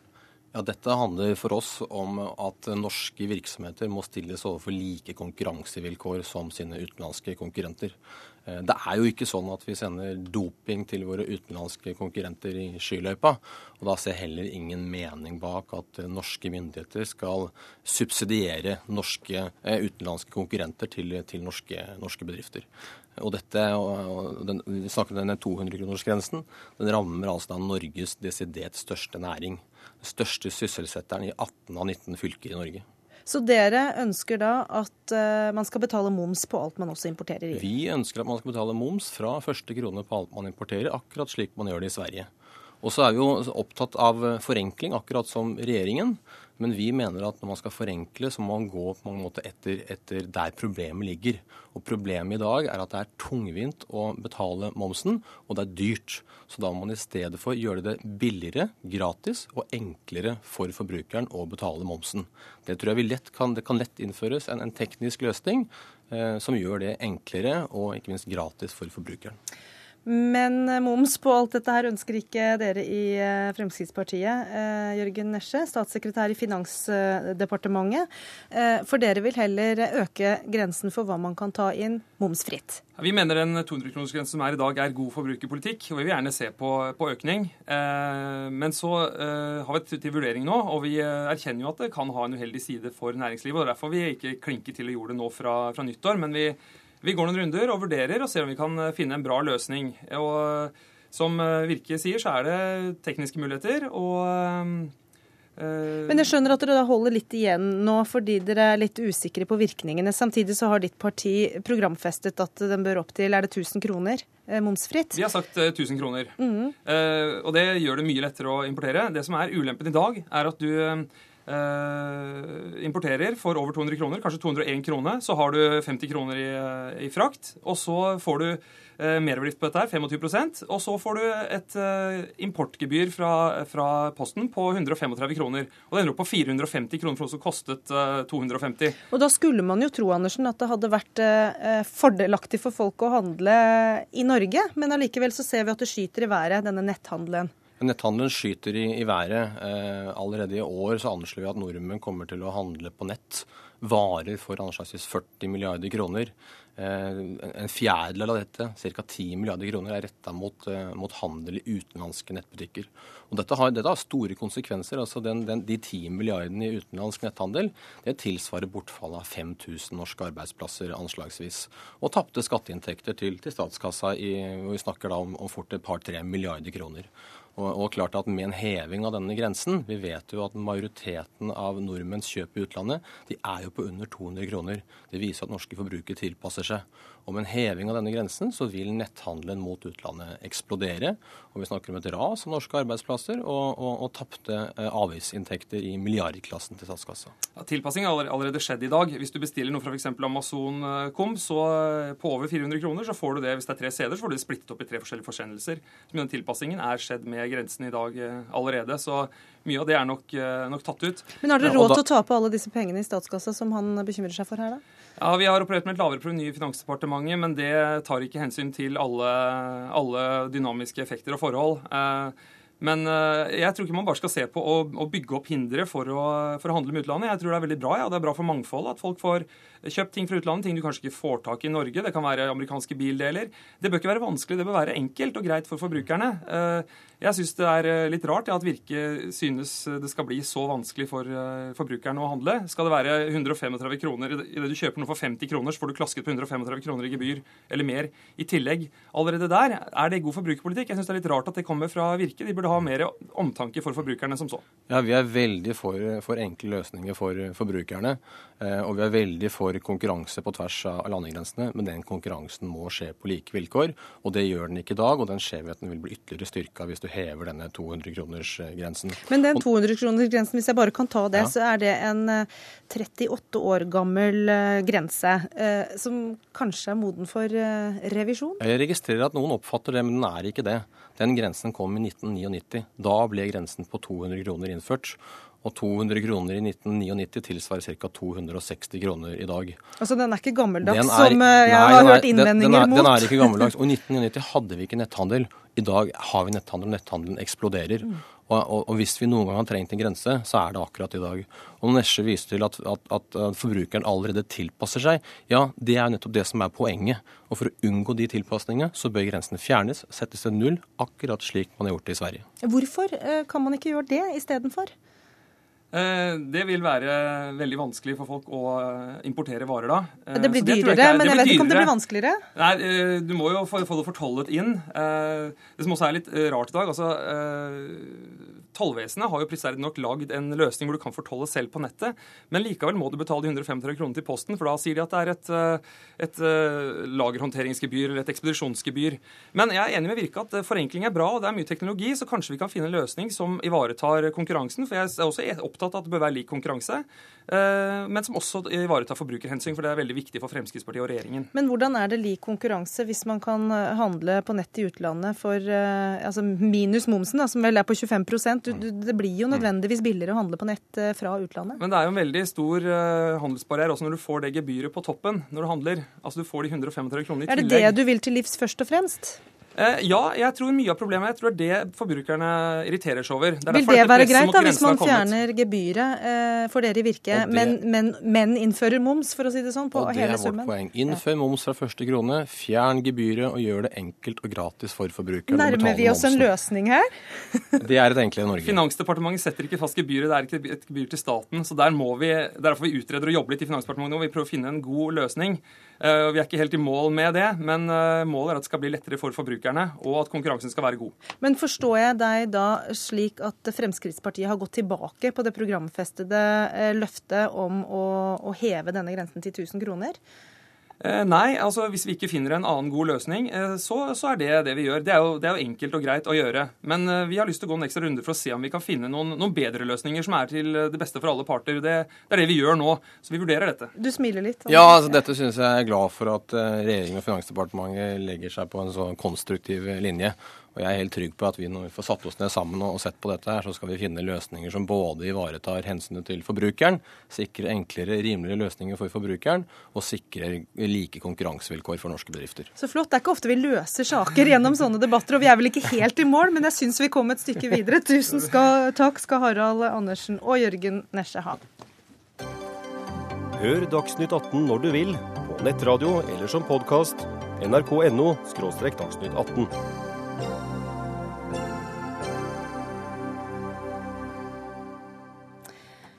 Ja, Dette handler for oss om at norske virksomheter må stilles overfor like konkurransevilkår som sine utenlandske konkurrenter. Eh, det er jo ikke sånn at vi sender doping til våre utenlandske konkurrenter i skyløypa. Og da ser heller ingen mening bak at norske myndigheter skal subsidiere norske, eh, utenlandske konkurrenter til, til norske, norske, bedrifter. Og dette, og den, Vi snakker om denne 200-kronersgrensen. Den rammer altså da Norges desidert største næring største sysselsetteren i 18 av 19 fylker i Norge. Så dere ønsker da at uh, man skal betale moms på alt man også importerer i? Vi ønsker at man skal betale moms fra første krone på alt man importerer, akkurat slik man gjør det i Sverige. Og så er vi jo opptatt av forenkling, akkurat som regjeringen. Men vi mener at når man skal forenkle, så må man gå på mange måter etter, etter, der problemet ligger. Og Problemet i dag er at det er tungvint å betale momsen, og det er dyrt. Så da må man i stedet for gjøre det billigere, gratis og enklere for forbrukeren å betale momsen. Det tror jeg vi lett kan, det kan lett innføres en, en teknisk løsning eh, som gjør det enklere og ikke minst gratis for forbrukeren. Men eh, moms på alt dette her ønsker ikke dere i eh, Fremskrittspartiet. Eh, Jørgen Nesje, statssekretær i Finansdepartementet. For dere vil heller øke grensen for hva man kan ta inn momsfritt. Vi mener den 200-kronersgrensen som er i dag er god forbrukerpolitikk, og vi vil gjerne se på, på økning. Men så har vi et til vurdering nå, og vi erkjenner jo at det kan ha en uheldig side for næringslivet. og Derfor vi ikke klinket til å gjøre det nå fra, fra nyttår. men vi vi går noen runder og vurderer og ser om vi kan eh, finne en bra løsning. Og eh, som eh, Virke sier, så er det tekniske muligheter. og men jeg skjønner at dere da holder litt igjen nå fordi dere er litt usikre på virkningene. Samtidig så har ditt parti programfestet at den bør opp til er det 1000 kroner momsfritt? Vi har sagt 1000 kroner. Mm. og det gjør det mye lettere å importere. Det som er ulempen i dag, er at du eh, importerer for over 200 kroner, kanskje 201 kroner, så har du 50 kroner i, eh, i frakt. Og så får du eh, merverdiavgift på dette, her, 25% Og så får du et eh, importgebyr fra, fra, Posten på 135 kroner. Og det ender opp på 450 kroner for noe som kostet eh, 250. Og da skulle man jo tro, Andersen, at det hadde vært eh, fordelaktig for folk å handle i Norge, men allikevel så ser vi at det skyter i været, denne netthandelen. Netthandelen skyter i, i været. Eh, allerede i år så anslår vi at nordmenn kommer til å handle på nett varer for anslagsvis 40 milliarder kroner. Eh, en fjerdedel av dette, ca. 10 milliarder kroner, er retta mot, eh, mot, handel i utenlandske nettbutikker. Og dette har, dette har store konsekvenser. altså den, den, De 10 milliardene i utenlandsk netthandel det tilsvarer bortfallet av 5000 norske arbeidsplasser anslagsvis. Og tapte skatteinntekter til, til statskassa i, og vi snakker da om, om fort et par-tre milliarder kroner. Og, og, klart at Med en heving av denne grensen Vi vet jo at majoriteten av nordmenns kjøp i utlandet de er jo på under 200 kroner. Det viser at norske forbrukere tilpasser seg. Med en heving av denne grensen så vil netthandelen mot utlandet eksplodere. Og Vi snakker om et ras av norske arbeidsplasser og, og, og tapte eh, avgiftsinntekter i milliardklassen til statskassa. Ja, tilpassing har allerede skjedd i dag. Hvis du bestiller noe fra f.eks. Amazon.com, så eh, på over 400 kroner så får du det hvis det er tre steder, så får du det splittet opp i tre forskjellige forsendelser. Så den tilpassingen er skjedd med grensen i dag eh, allerede. Så mye av det er nok, nok tatt ut. Men har dere råd til å tape alle disse pengene i statskassa som han bekymrer seg for her, da? Ja, Vi har operert med et lavere proveny i Finansdepartementet, men det tar ikke hensyn til alle, alle dynamiske effekter og forhold. Eh, men eh, jeg tror ikke man bare skal se på å bygge opp hindre for å, for å, handle med utlandet. Jeg tror det er veldig bra, ja. det er bra for mangfoldet at folk får kjøpt ting fra utlandet, ting du kanskje ikke får tak i i Norge. Det kan være amerikanske bildeler. Det bør ikke være vanskelig, det bør være enkelt og greit for forbrukerne. Eh, jeg syns det er eh, litt rart at Virke synes det skal bli så vanskelig for forbrukerne å handle. Skal det være 135 kroner idet du kjøper noe for 50 kroner, så får du klasket på 135 kroner i gebyr eller mer i tillegg. Allerede der er det god forbrukerpolitikk. Jeg syns det er litt rart at det kommer fra Virke. De burde ha mer omtanke for forbrukerne som så. Ja, Vi er veldig for, for enkle løsninger for forbrukerne. Og vi er veldig for for konkurranse på tvers av landegrensene, men den konkurransen må skje på like vilkår. Og det gjør den ikke i dag, og den skjevheten vil bli ytterligere styrka hvis du hever denne 200-kronersgrensen. Men den 200-kronersgrensen, hvis jeg bare kan ta det, ja. så er det en 38 eh, år gammel eh, grense eh, som kanskje er moden for revisjon? Jeg registrerer at noen oppfatter det, men den er ikke det. Den grensen kom i 1999. Da ble grensen på 200 kroner innført. Og 200 kroner i 1999 tilsvarer ca. 260 kroner i dag. Altså den er ikke gammeldags, er, som eh, jeg nei, har hørt innvendinger den, den er, mot? Den er ikke gammeldags. Og i 1999 hadde vi ikke netthandel. I dag har vi netthandel, og netthandelen eksploderer. Mm. Og, og, og, hvis vi noen gang har trengt en grense, så er det akkurat i dag. Og Nesje viser til at, at, at, forbrukeren allerede tilpasser seg. Ja, det er nettopp det som er poenget. Og for å unngå de tilpasningene, så bør grensene fjernes, settes til null, akkurat slik man har gjort det i Sverige. Hvorfor eh, kan man ikke gjøre det istedenfor? Eh, det vil være veldig vanskelig for folk å eh, importere varer da. Det blir dyrere, jeg men jeg vet ikke om det blir vanskeligere? Nei, Du må jo få, det fortollet inn. Det som også er litt rart i dag altså Tollvesenet har jo prisverdig nok lagd en løsning hvor du kan fortolle selv på nettet, men likevel må du betale de 135 kroner til Posten, for da sier de at det er et, et lagerhåndteringsgebyr eller et ekspedisjonsgebyr. Men jeg er enig med Virke at forenkling er bra, og det er mye teknologi, så kanskje vi kan finne en løsning som ivaretar konkurransen. for jeg er også opptatt opptatt av at det bør være lik konkurranse, eh, men som også ivaretar forbrukerhensyn, for det er veldig viktig for Fremskrittspartiet og regjeringen. Men hvordan er det lik konkurranse hvis man kan eh, handle på nett i utlandet for eh, altså minus momsen, da, som vel er på 25 du, du, Det blir jo nødvendigvis billigere å handle på nett fra utlandet? Men det er jo en veldig stor handelsbarriere også når du får det gebyret på toppen når du handler. Altså du får de 135 kronene i tillegg. Er det det du vil til livs først og fremst? Eh, ja, jeg tror mye av problemet jeg tror det er det forbrukerne irriterer seg over. Det Vil det være greit da, hvis man fjerner gebyret eh, for dere i Virke, det, men, men, men, innfører moms, for å si det sånn, på hele summen? Og det er vårt poeng. Innfør moms fra første krone, fjern gebyret og gjør det enkelt og gratis for forbrukerne Nærmer vi oss en løsning her? det er et enklere Norge. Finansdepartementet setter ikke fast gebyret, det er ikke et gebyr til staten. så der må vi, Derfor vi utreder og jobber litt i Finansdepartementet nå. Vi prøver å finne en god løsning. Uh, vi er ikke helt i mål med det, men uh, målet er at det skal bli lettere for forbrukerne, og at konkurransen skal være god. Men forstår jeg deg da slik at Fremskrittspartiet har gått tilbake på det programfestede uh, løftet om å, å heve denne grensen til 1000 kroner? Eh, nei, altså hvis vi ikke finner en annen god løsning, eh, så, så er det det vi gjør. Det er, jo, det er, jo, enkelt og greit å gjøre. Men eh, vi har lyst til å gå en ekstra runde for å se om vi kan finne noen, noen bedre løsninger som er til det beste for alle parter. Det, det, er det vi gjør nå. Så vi vurderer dette. Du smiler litt. Ja, altså dette syns jeg er glad for at regjeringen og Finansdepartementet legger seg på en sånn konstruktiv linje. Og jeg er helt trygg på at vi når vi får satt oss ned sammen og sett på dette, her, så skal vi finne løsninger som både ivaretar hensynet til forbrukeren, sikrer enklere, rimeligere løsninger for forbrukeren, og sikrer like konkurransevilkår for norske bedrifter. Så flott. Det er ikke ofte vi løser saker gjennom sånne debatter, og vi er vel ikke helt i mål, men jeg syns vi kom et stykke videre. Tusen skal, takk skal Harald Andersen og Jørgen Nesje ha. Hør Dagsnytt 18 når du vil, på nettradio eller som podkast. nrk.no – dagsnytt 18.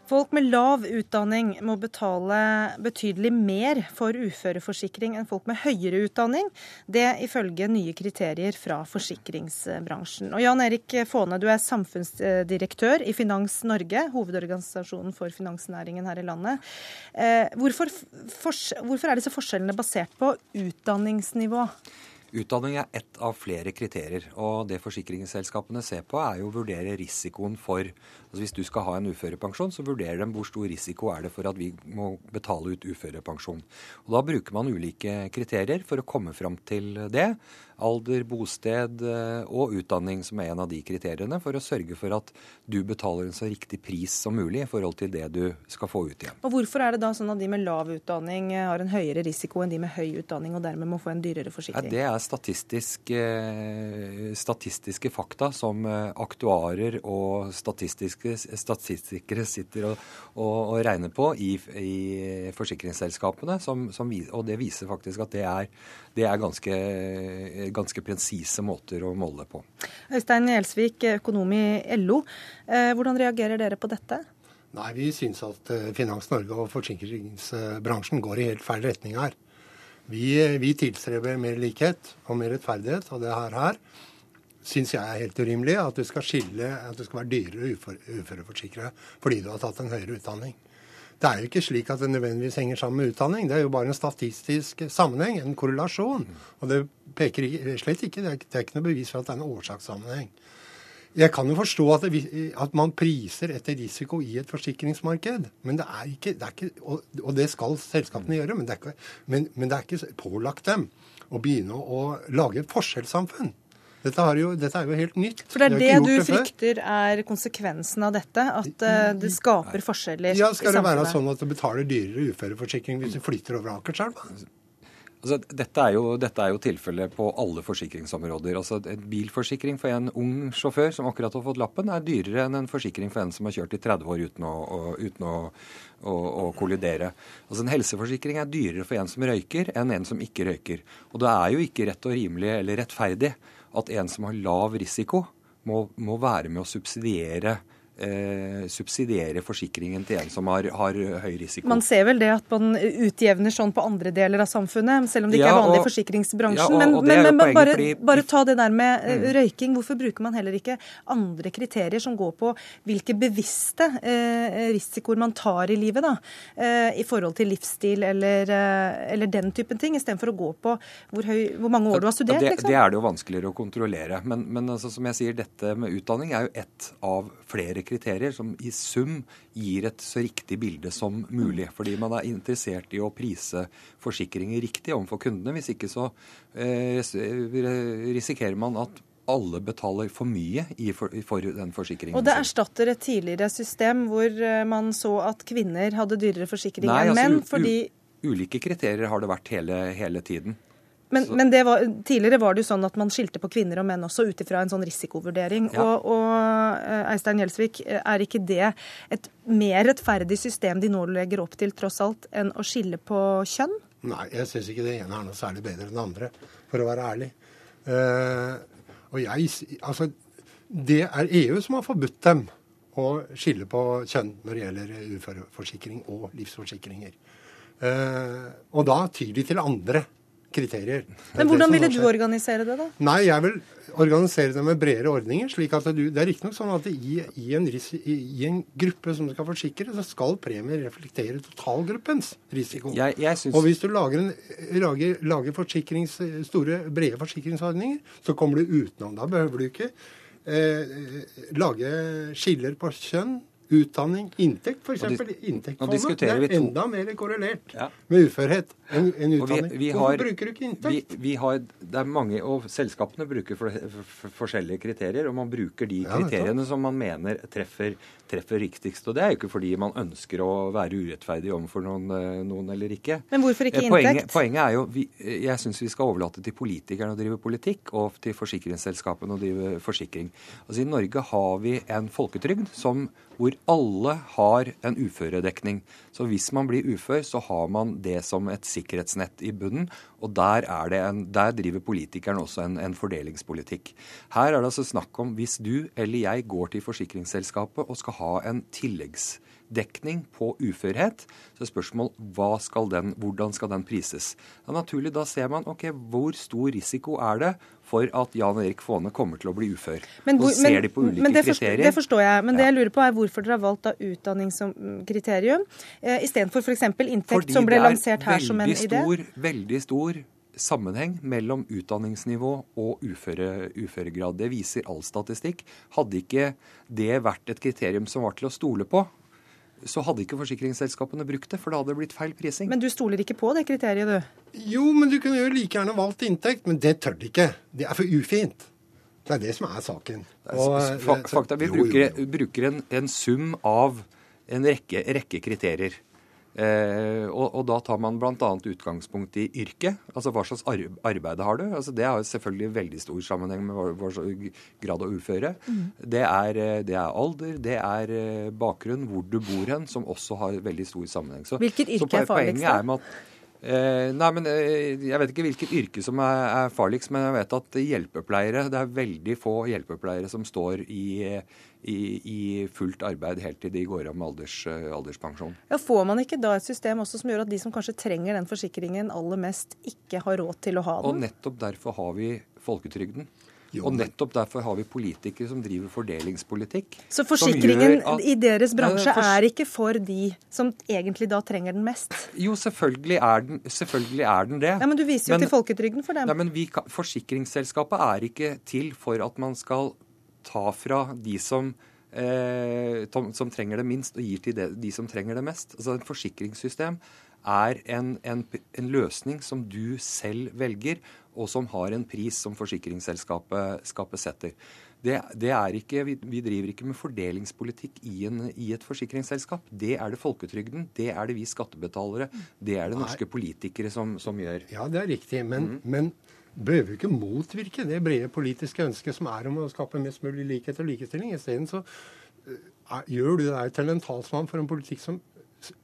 Folk med lav utdanning må betale betydelig mer for uføreforsikring enn folk med høyere utdanning. Det ifølge nye kriterier fra forsikringsbransjen. Og Jan Erik Fåne, du er samfunnsdirektør i Finans Norge, hovedorganisasjonen for finansnæringen her i landet. Eh, hvorfor, hvorfor er disse forskjellene basert på utdanningsnivå? Utdanning er ett av flere kriterier. Og det forsikringsselskapene ser på, er jo å vurdere risikoen for altså Hvis du skal ha en uførepensjon, så vurderer de hvor stor risiko er det for at vi må betale ut uførepensjon. Og Da bruker man ulike kriterier for å komme fram til det alder, bosted eh, og utdanning som er en av de kriteriene, for å sørge for at du betaler en så riktig pris som mulig i forhold til det du skal få ut igjen. Og Hvorfor er det da sånn at de med lav utdanning eh, har en høyere risiko enn de med høy utdanning, og dermed må få en dyrere forsikring? Ja, det er statistisk, eh, statistiske fakta som aktuarer og statistiske, statistikere sitter og, og, og regner på i, i forsikringsselskapene, som, som, og det viser faktisk at det er, det er ganske ganske presise måter å måle på. Øystein Gjelsvik, økonom i LO. Eh, hvordan reagerer dere på dette? Nei, Vi syns at eh, Finans Norge og forsikringsbransjen går i helt feil retning her. Vi, vi tilstreber mer likhet og mer rettferdighet, og det her, her syns jeg er helt urimelig. At det skal skille, at du skal være dyrere uføre, uføreforsikre fordi du har tatt en høyere utdanning. Det er jo ikke slik at det nødvendigvis henger sammen med utdanning. Det er jo bare en statistisk sammenheng, en korrelasjon. Og det peker slett ikke, det er, det er ikke noe bevis for at det er en årsakssammenheng. Jeg kan jo forstå at, det, at, man priser etter risiko i et forsikringsmarked. Men det er ikke, det er ikke og, og, det skal selskapene gjøre, men det, ikke, men, men det er ikke pålagt dem å begynne å, å lage et forskjellssamfunn. Dette, jo, dette, er jo helt nytt. For det er det du frykter er konsekvensen av dette? At uh, det skaper forskjeller i samfunnet? Ja, Skal det være sånn at du betaler dyrere uføreforsikring hvis du flytter over Akerselva? Altså, dette er jo, dette jo tilfellet på alle forsikringsområder. Altså, En bilforsikring for en ung sjåfør som akkurat har fått lappen, er dyrere enn en forsikring for en som har kjørt i 30 år uten å, å, uten å, å kollidere. Altså, En helseforsikring er dyrere for en som røyker, enn en som ikke røyker. Og det er jo ikke rett og rimelig eller rettferdig at en som har lav risiko, må, må være med å subsidiere eh, subsidiere forsikringen til en som har, har, høy risiko. Man ser vel det at man utjevner sånn på andre deler av samfunnet, selv om det ikke ja, er vanlig i forsikringsbransjen. Ja, og, men, og men, men bare, fordi... bare, ta det der med eh, mm. røyking. Hvorfor bruker man heller ikke andre kriterier som går på hvilke bevisste eh, risikoer man tar i livet, da, eh, i forhold til livsstil eller, eh, eller den typen ting, istedenfor å gå på hvor, høy, hvor, mange år du har studert? Det, liksom? det er det jo vanskeligere å kontrollere. Men, men altså, som jeg sier, dette med utdanning er jo ett av flere kriterier som i sum gir et så riktig bilde som mulig. Fordi man er interessert i å prise forsikringer riktig overfor kundene. Hvis ikke så eh, risikerer man at alle betaler for mye i for, for, den forsikringen. Og det erstatter et tidligere system hvor eh, man så at kvinner hadde dyrere forsikring enn altså, menn, fordi Ulike kriterier har det vært hele, hele tiden. Men, men var, tidligere var det jo sånn at man skilte på kvinner og menn også ut ifra en sånn risikovurdering. Ja. Og, og eh, Eistein Gjelsvik, eh, er ikke det et mer rettferdig system de nå legger opp til, tross alt, enn å skille på kjønn? Nei, jeg syns ikke det ene er noe særlig bedre enn det andre, for å være ærlig. Uh, og jeg, altså, det er EU som har forbudt dem å skille på kjønn når det gjelder uføreforsikring og livsforsikringer. Uh, og da tyr de til andre kriterier. Men hvordan ville du organisere det, da? Nei, Jeg vil organisere det med bredere ordninger. slik at du, Det er riktignok sånn at i, i, en, i, en, gruppe som skal forsikre, så skal premier reflektere totalgruppens risiko. Jeg, jeg synes... Og hvis du lager, en, lager, lager store, brede forsikringsordninger, så kommer du utenom. Da behøver du ikke eh, lage skiller på kjønn, utdanning, inntekt f.eks. Inntektsfondet er enda mer korrelert ja. med uførhet enn en utdanning. Vi, vi Hvorfor har, bruker du ikke inntekt? Vi, vi har, det er mange, og Selskapene bruker for, for, for, forskjellige kriterier, og man bruker de kriteriene som man mener treffer, treffer riktigst. Og Det er jo ikke fordi man ønsker å være urettferdig overfor noen, eh, noen eller ikke. Men hvorfor ikke eh, inntekt? Poenget, poenget er jo, vi, Jeg syns vi skal overlate til politikerne å drive politikk, og til forsikringsselskapene å drive forsikring. Altså I Norge har vi en folketrygd som hvor alle har en uføredekning. Så hvis man blir ufør, så har man det som et sikkerhetsnett i bunnen. Og der, en, der driver politikeren også en, en, fordelingspolitikk. Her er det altså snakk om hvis du eller jeg går til forsikringsselskapet og skal ha en tilleggsdekning på uførhet. Så er spørsmål skal den, hvordan skal den prises. Er naturlig, Da ser man ok, hvor stor risiko er det for at Jan Erik Faane kommer til å bli ufør. Men, hvor, ser men, de på ulike men det forstår, kriterier. Det forstår jeg. Men ja. det jeg lurer på er hvorfor dere har valgt da utdanning som kriterium, eh, istedenfor f.eks. inntekt, Fordi som ble lansert her som en idé? Fordi det Stor, veldig stor sammenheng mellom utdanningsnivå og uføre, uføregrad. Det viser all statistikk. Hadde ikke det vært et kriterium som var til å stole på, så hadde ikke forsikringsselskapene brukt det, for da hadde det blitt feil prising. Men du stoler ikke på det kriteriet, du? Jo, men du kunne jo like gjerne valgt inntekt. Men det tør de ikke. Det er for ufint. Det er det som er saken. Og, Fakta, vi bruker, bruker en, en, sum av en rekke, rekke kriterier. Eh, og, og, da tar man bl.a. utgangspunkt i yrket. Altså hva slags arbeid har du? Altså, det har selvfølgelig veldig stor sammenheng med hva, slags grad av uføre. Mm. Det, er, eh, det, er, alder, det er eh, bakgrunn, hvor du bor hen, som også har veldig stor sammenheng. Så, Hvilket yrke så er farligst? Er med at, Eh, nei, men eh, Jeg vet ikke hvilket yrke som er, er, farligst, men jeg vet at hjelpepleiere Det er veldig få hjelpepleiere som står i, i, i fullt arbeid helt til de går av med alders, eh, alderspensjon. Ja, Får man ikke da et system også som gjør at de som kanskje trenger den forsikringen aller mest, ikke har råd til å ha den? Og nettopp derfor har vi folketrygden. Jo, og nettopp derfor har vi politikere som driver fordelingspolitikk. Så forsikringen at, i deres bransje for, er ikke for de som egentlig da trenger den mest? Jo, selvfølgelig er den, selvfølgelig er den det. Ja, Men du viser jo men, til folketrygden for dem. Nei, men vi, Forsikringsselskapet er ikke til for at man skal ta fra de som eh, som trenger det minst, og gir til de, de som trenger det mest. Altså Et forsikringssystem er en, en, en løsning som du selv velger og som har en pris som forsikringsselskapet setter. Det, det er ikke, vi, vi, driver ikke med fordelingspolitikk i, en, i, et forsikringsselskap. Det er det folketrygden, det er det vi skattebetalere, det er det norske politikere som, som gjør. Ja, det er riktig. Men, mm. men bør jo ikke motvirke det brede politiske ønsket som er om å skape mest mulig likhet og likestilling? Isteden så uh, gjør du deg til en talsmann for en politikk som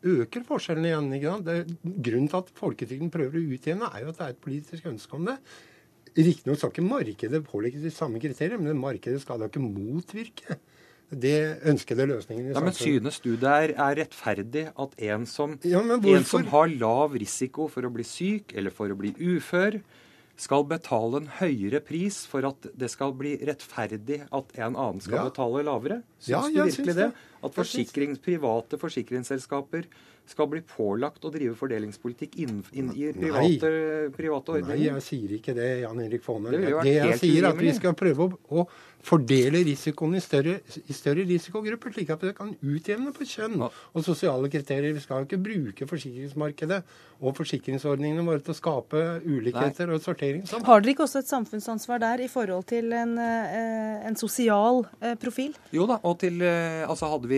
øker forskjellene igjen. ikke sant? Det, grunnen til at folketrygden prøver å utjevne, er jo at det er et politisk ønske om det. Riktignok skal ikke markedet pålegge de samme kriterier, men markedet skal da ikke motvirke det ønskede løsningen. i ja, Men synes du det er, er rettferdig at en som, ja, en som har lav risiko for å bli syk eller for å bli ufør, skal betale en høyere pris for at det skal bli rettferdig at en annen skal ja. betale lavere? Syns ja, du virkelig det? At forsikrings, private forsikringsselskaper skal bli pålagt å drive fordelingspolitikk inn, inn i private, private, ordninger? Nei, jeg sier ikke det, Jan Erik Faane. Det, det, jeg sier, er at vi skal prøve å, å fordele risikoen i større, i større, risikogrupper, slik at det kan utjevne på kjønn og sosiale kriterier. Vi skal jo ikke bruke forsikringsmarkedet og forsikringsordningene våre til å skape ulikheter Nei. og sortering. Sånn. Har dere ikke også et samfunnsansvar der i forhold til en, eh, en sosial eh, profil? Jo da, og til, eh, altså hadde vi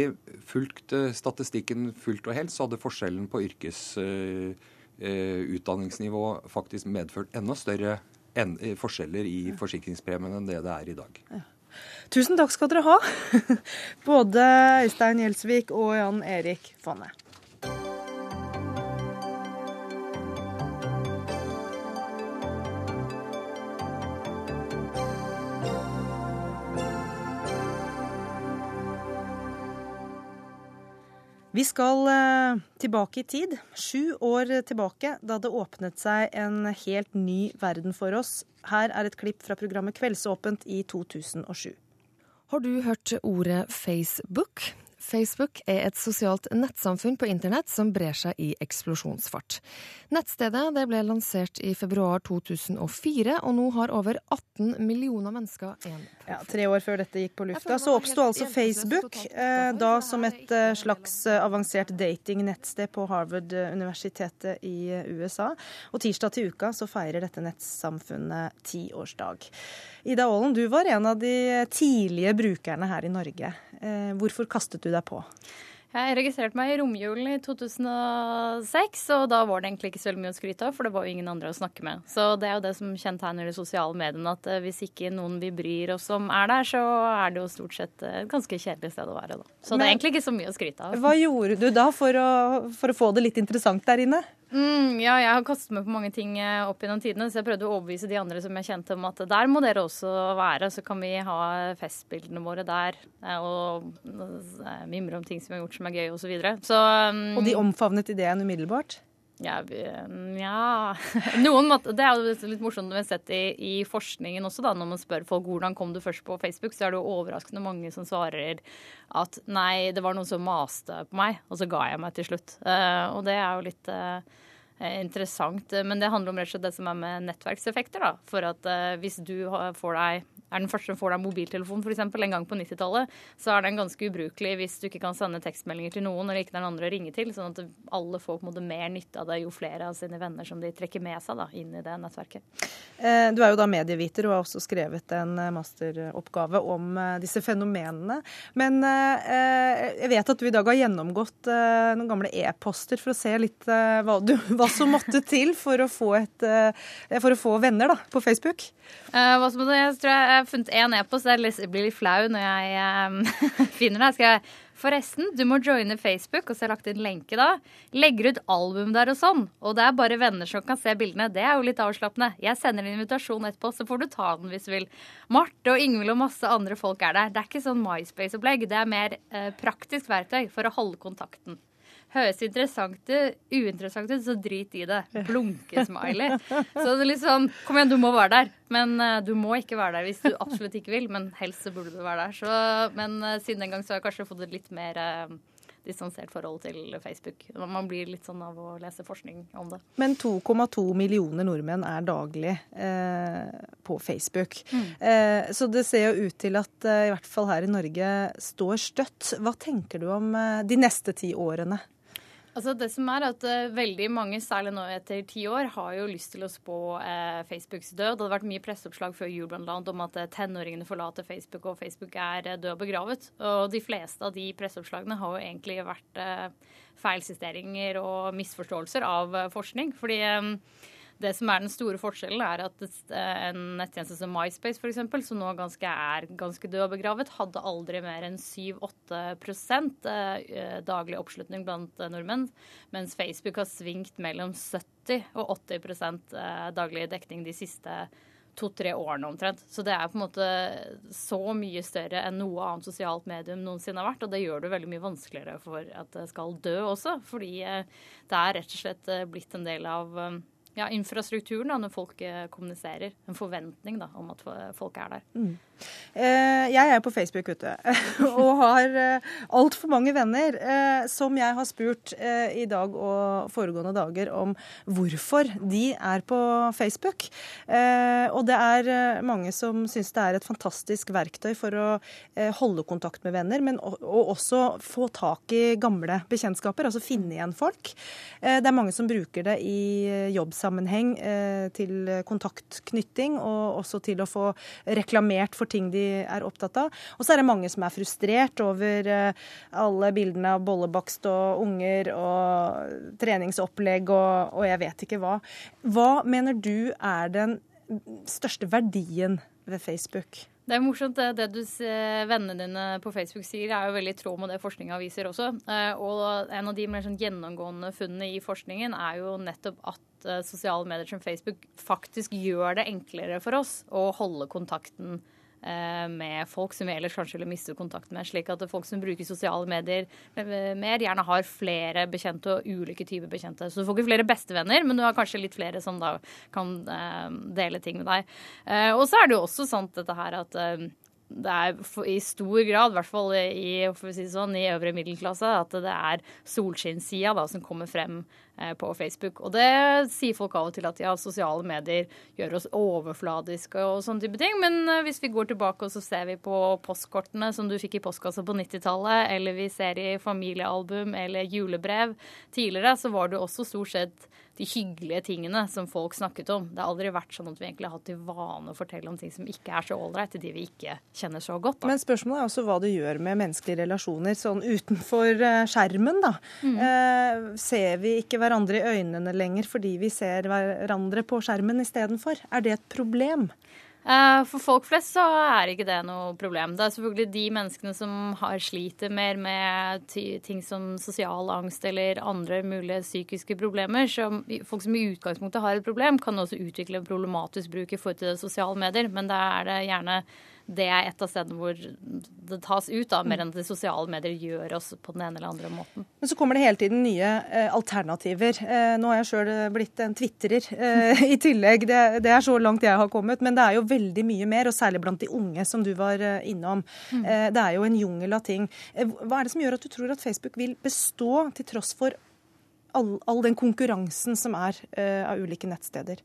fulgt statistikken fullt og helt, så hadde forskjellen på yrkesutdanningsnivå faktisk medført enda større forskjeller i forsikringspremien enn det det er i dag. Ja. Tusen takk skal dere ha, både Øystein Gjelsvik og Jan Erik Fanne. Vi skal eh, tilbake i tid, sju år tilbake, da det åpnet seg en helt ny verden for oss. Her er et klipp fra programmet Kveldsåpent i 2007. Har du hørt ordet Facebook? Facebook er et sosialt nettsamfunn på internett som brer seg i eksplosjonsfart. Nettstedet ble lansert i februar 2004, og nå har over 18 millioner mennesker en ja, Tre år før dette gikk på lufta, så oppsto altså Facebook, eh, da som et eh, slags avansert avansert datingnettsted på Harvard-universitetet i USA. Og tirsdag til uka så feirer dette nettsamfunnet tiårsdag. Ida Aalen, du var en av de tidlige brukerne her i Norge. Hvorfor kastet du deg på? Jeg registrerte meg i romjulen i 2006, og da var det egentlig ikke så mye å skryte av, for det var jo ingen andre å snakke med. Så det er jo det som kjennetegner de sosiale mediene, at eh, hvis ikke noen vi bryr oss om er der, så er det jo stort sett et ganske kjedelig sted å være, da. Så Men, det er egentlig ikke så mye å skryte av. Hva gjorde du da for å, for å få det litt interessant der inne? Mm, ja, jeg har kastet meg på mange ting eh, opp gjennom tidene, så jeg prøvde å overbevise de andre som jeg kjente om at der må dere også være, så kan vi ha festbildene våre der eh, og mimre om ting som vi har gjort som er gøy osv. Så så, um, og de omfavnet ideen umiddelbart? Ja, ja. Noen måte, Det er jo litt morsomt vi har sett i, i, forskningen også, da, når man spør folk hvordan kom du først på Facebook, så er det jo overraskende mange som svarer at nei, det var noen som maste på meg, og så ga jeg meg til slutt. Uh, og det er jo litt uh, interessant. Men det handler om rett og slett det som er med nettverkseffekter. da, For at uh, hvis du får deg er den første som får deg mobiltelefon f.eks. en gang på 90-tallet, så er den ganske ubrukelig hvis du ikke kan sende tekstmeldinger til noen eller ikke den andre å ringe til. Sånn at alle får på en måte mer nytte av det jo flere av sine venner som de trekker med seg da, inn i det nettverket. Eh, du er jo da medieviter og har også skrevet en eh, masteroppgave om eh, disse fenomenene. Men jeg vet at du i dag har gjennomgått noen gamle e-poster for å se litt hva, du, hva som måtte til for å få, et, for å få venner da, på Facebook. hva som, måtte, jeg tror jeg jeg har funnet én e-post. Jeg blir litt flau når jeg um, finner det. Jeg Forresten, du må joine Facebook, og så har jeg lagt inn lenke da. Legger ut album der og sånn. Og det er bare venner som kan se bildene. Det er jo litt avslappende. Jeg sender en invitasjon etterpå, så får du ta den hvis du vil. Marte og Ingvild og masse andre folk er der. Det er ikke sånn MySpace-opplegg. Det er mer eh, praktisk verktøy for å holde kontakten. Høres interessant ut, uinteressant ut, så drit i det. Blunke-smiley. Så det er sånn Kom igjen, du må være der. Men uh, du må ikke være der hvis du absolutt ikke vil. Men helst så burde du være der. Så, men uh, siden den gang så har jeg kanskje fått et litt mer uh, distansert forhold til Facebook. Man blir litt sånn av å lese forskning om det. Men 2,2 millioner nordmenn er daglig eh, på Facebook. Mm. Eh, så det ser jo ut til at eh, i hvert fall her i Norge står støtt. Hva tenker du om eh, de neste ti årene? Altså det som er at uh, Veldig mange, særlig nå etter ti år, har jo lyst til å spå uh, Facebooks død. Det hadde vært mye presseoppslag før jul om at uh, tenåringene forlater Facebook, og Facebook er død og begravet. Og de fleste av de presseoppslagene har jo egentlig vært feilsisteringer og misforståelser av forskning. fordi um, det som er den store forskjellen, er at en nettjeneste som MySpace, f.eks., som nå ganske er ganske død og begravet, hadde aldri mer enn 7-8 eh, daglig oppslutning blant eh, nordmenn, mens Facebook har svingt mellom 70 og 80 eh, daglig dekning de siste to-tre årene omtrent. Så det er på en måte så mye større enn noe annet sosialt medium noensinne har vært. Og det gjør det veldig mye vanskeligere for at det skal dø også, fordi det er rett og slett blitt en del av ja, infrastrukturen da, når folk eh, kommuniserer. En forventning da, om at folk er der. Mm. Eh, jeg er på Facebook ute og har eh, altfor mange venner som jeg har spurt i dag og foregående dager om hvorfor de er på Facebook. Og det er mange som syns det er et fantastisk verktøy for å holde kontakt med venner, men også få tak i gamle bekjentskaper, altså finne igjen folk. Det er mange som bruker det i jobbsammenheng til kontaktknytting, og også til å få reklamert for ting de er opptatt av. Og så er det mange som er frustrert over eh, alle bildene av bollebakst og unger og treningsopplegg og, og jeg vet ikke hva. Hva mener du er den største verdien ved Facebook? Det er morsomt. Det, det du vennene dine på Facebook sier, er jo veldig i tråd med det forskninga viser også. Eh, og en av de mer sånn gjennomgående funnene i forskningen er jo nettopp at eh, sosiale medier som Facebook faktisk gjør det enklere for oss å holde kontakten Eh, med folk som vi ellers kanskje ville mistet kontakt med. Slik at folk som bruker sosiale medier eh, mer, gjerne har flere bekjente og ulike typer bekjente. Så du får ikke flere bestevenner, men du har kanskje litt flere som da kan eh, dele ting med deg. Og så er det jo også sant dette her at det er i stor grad, i hvert fall i, si sånn, i øvre middelklasse, at det er solskinnssida som kommer frem Eh, på Facebook. Og det sier folk av og til at ja, sosiale medier gjør oss overfladiske og sånne type ting. Men eh, hvis vi går tilbake og så ser vi på postkortene som du fikk i postkassa på 90-tallet, eller vi ser i familiealbum eller julebrev tidligere, så var det også stort sett de hyggelige tingene som folk snakket om. Det har aldri vært sånn at vi egentlig har hatt til vane å fortelle om ting som ikke er så ålreit, til de vi ikke kjenner så godt. Da. Men spørsmålet er også hva det gjør med menneskelige relasjoner sånn utenfor eh, skjermen, da. Mm. Eh, ser vi ikke hverandre hverandre i øynene lenger fordi vi ser hverandre på skjermen istedenfor. Er det et problem? Eh, for folk flest så er ikke det noe problem. Det er selvfølgelig de menneskene som har sliter mer med ting som sosial angst eller andre mulige psykiske problemer. Så folk som i utgangspunktet har et problem, kan også utvikle en problematisk bruk i forhold til sosiale medier, men da er det gjerne det er et av stedene hvor det tas ut, da, mer enn at sosiale medier gjør oss på den ene eller andre måten. Men så kommer det hele tiden nye eh, alternativer. Eh, nå har jeg sjøl blitt en tvitrer eh, i tillegg. Det, det, er så langt jeg har kommet. Men det er jo veldig mye mer, og særlig blant de unge, som du var eh, innom. Mm. Eh, det er jo en jungel av ting. Eh, hva er det som gjør at du tror at Facebook vil bestå, til tross for all, all den konkurransen som er av ulike nettsteder?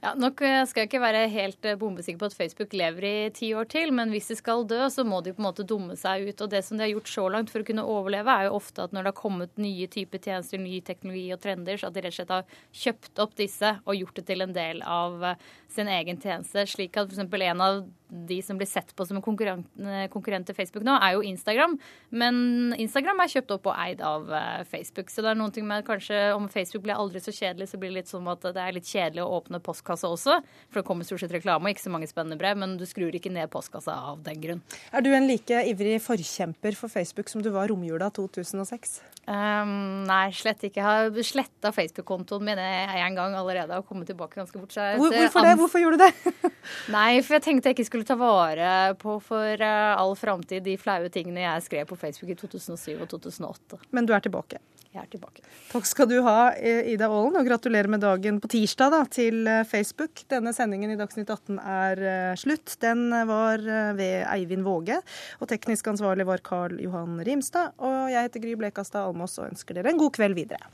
Ja, Nok eh, skal jeg ikke være helt eh, bombesikker på at Facebook lever i ti år til, men hvis de skal dø, så må de på en måte dumme seg ut. Og det som de har gjort så langt for å kunne overleve, er jo ofte at når det har kommet nye typer tjenester, ny teknologi og trender, så at de rett og slett har kjøpt opp disse og gjort det til en del av eh, sin egen tjeneste. Slik at f.eks. en av de som blir sett på som en konkurrent, konkurrent, til Facebook nå, er jo Instagram. Men Instagram er kjøpt opp og eid av eh, Facebook. Så det er noen ting med kanskje om Facebook blir aldri så kjedelig, så blir det litt som at det er litt kjedelig å åpne postkassa også. For det kommer stort sett reklame og ikke så mange spennende brev, men du skrur ikke ned postkassa av den grunn. Er du en like ivrig forkjemper for Facebook som du var romjula 2006? Um, nei, slett ikke. Jeg har sletta Facebook-kontoen min en gang allerede og kommet tilbake ganske fort. Hvor, hvorfor det? Hvorfor gjorde du det? nei, for jeg tenkte jeg ikke skulle skulle ta vare på for eh, all framtid de flaue tingene jeg skrev på Facebook i 2007 og 2008. Men du er tilbake? Jeg er tilbake. Takk skal du ha, eh, Ida Aalen, og gratulerer med dagen på tirsdag da, til eh, Facebook. Denne sendingen i Dagsnytt 18 er slutt. Den var ved Eivind Våge, og teknisk ansvarlig var Carl Johan Rimstad. Og jeg heter Gry Blekastad Almås og ønsker dere en god kveld videre.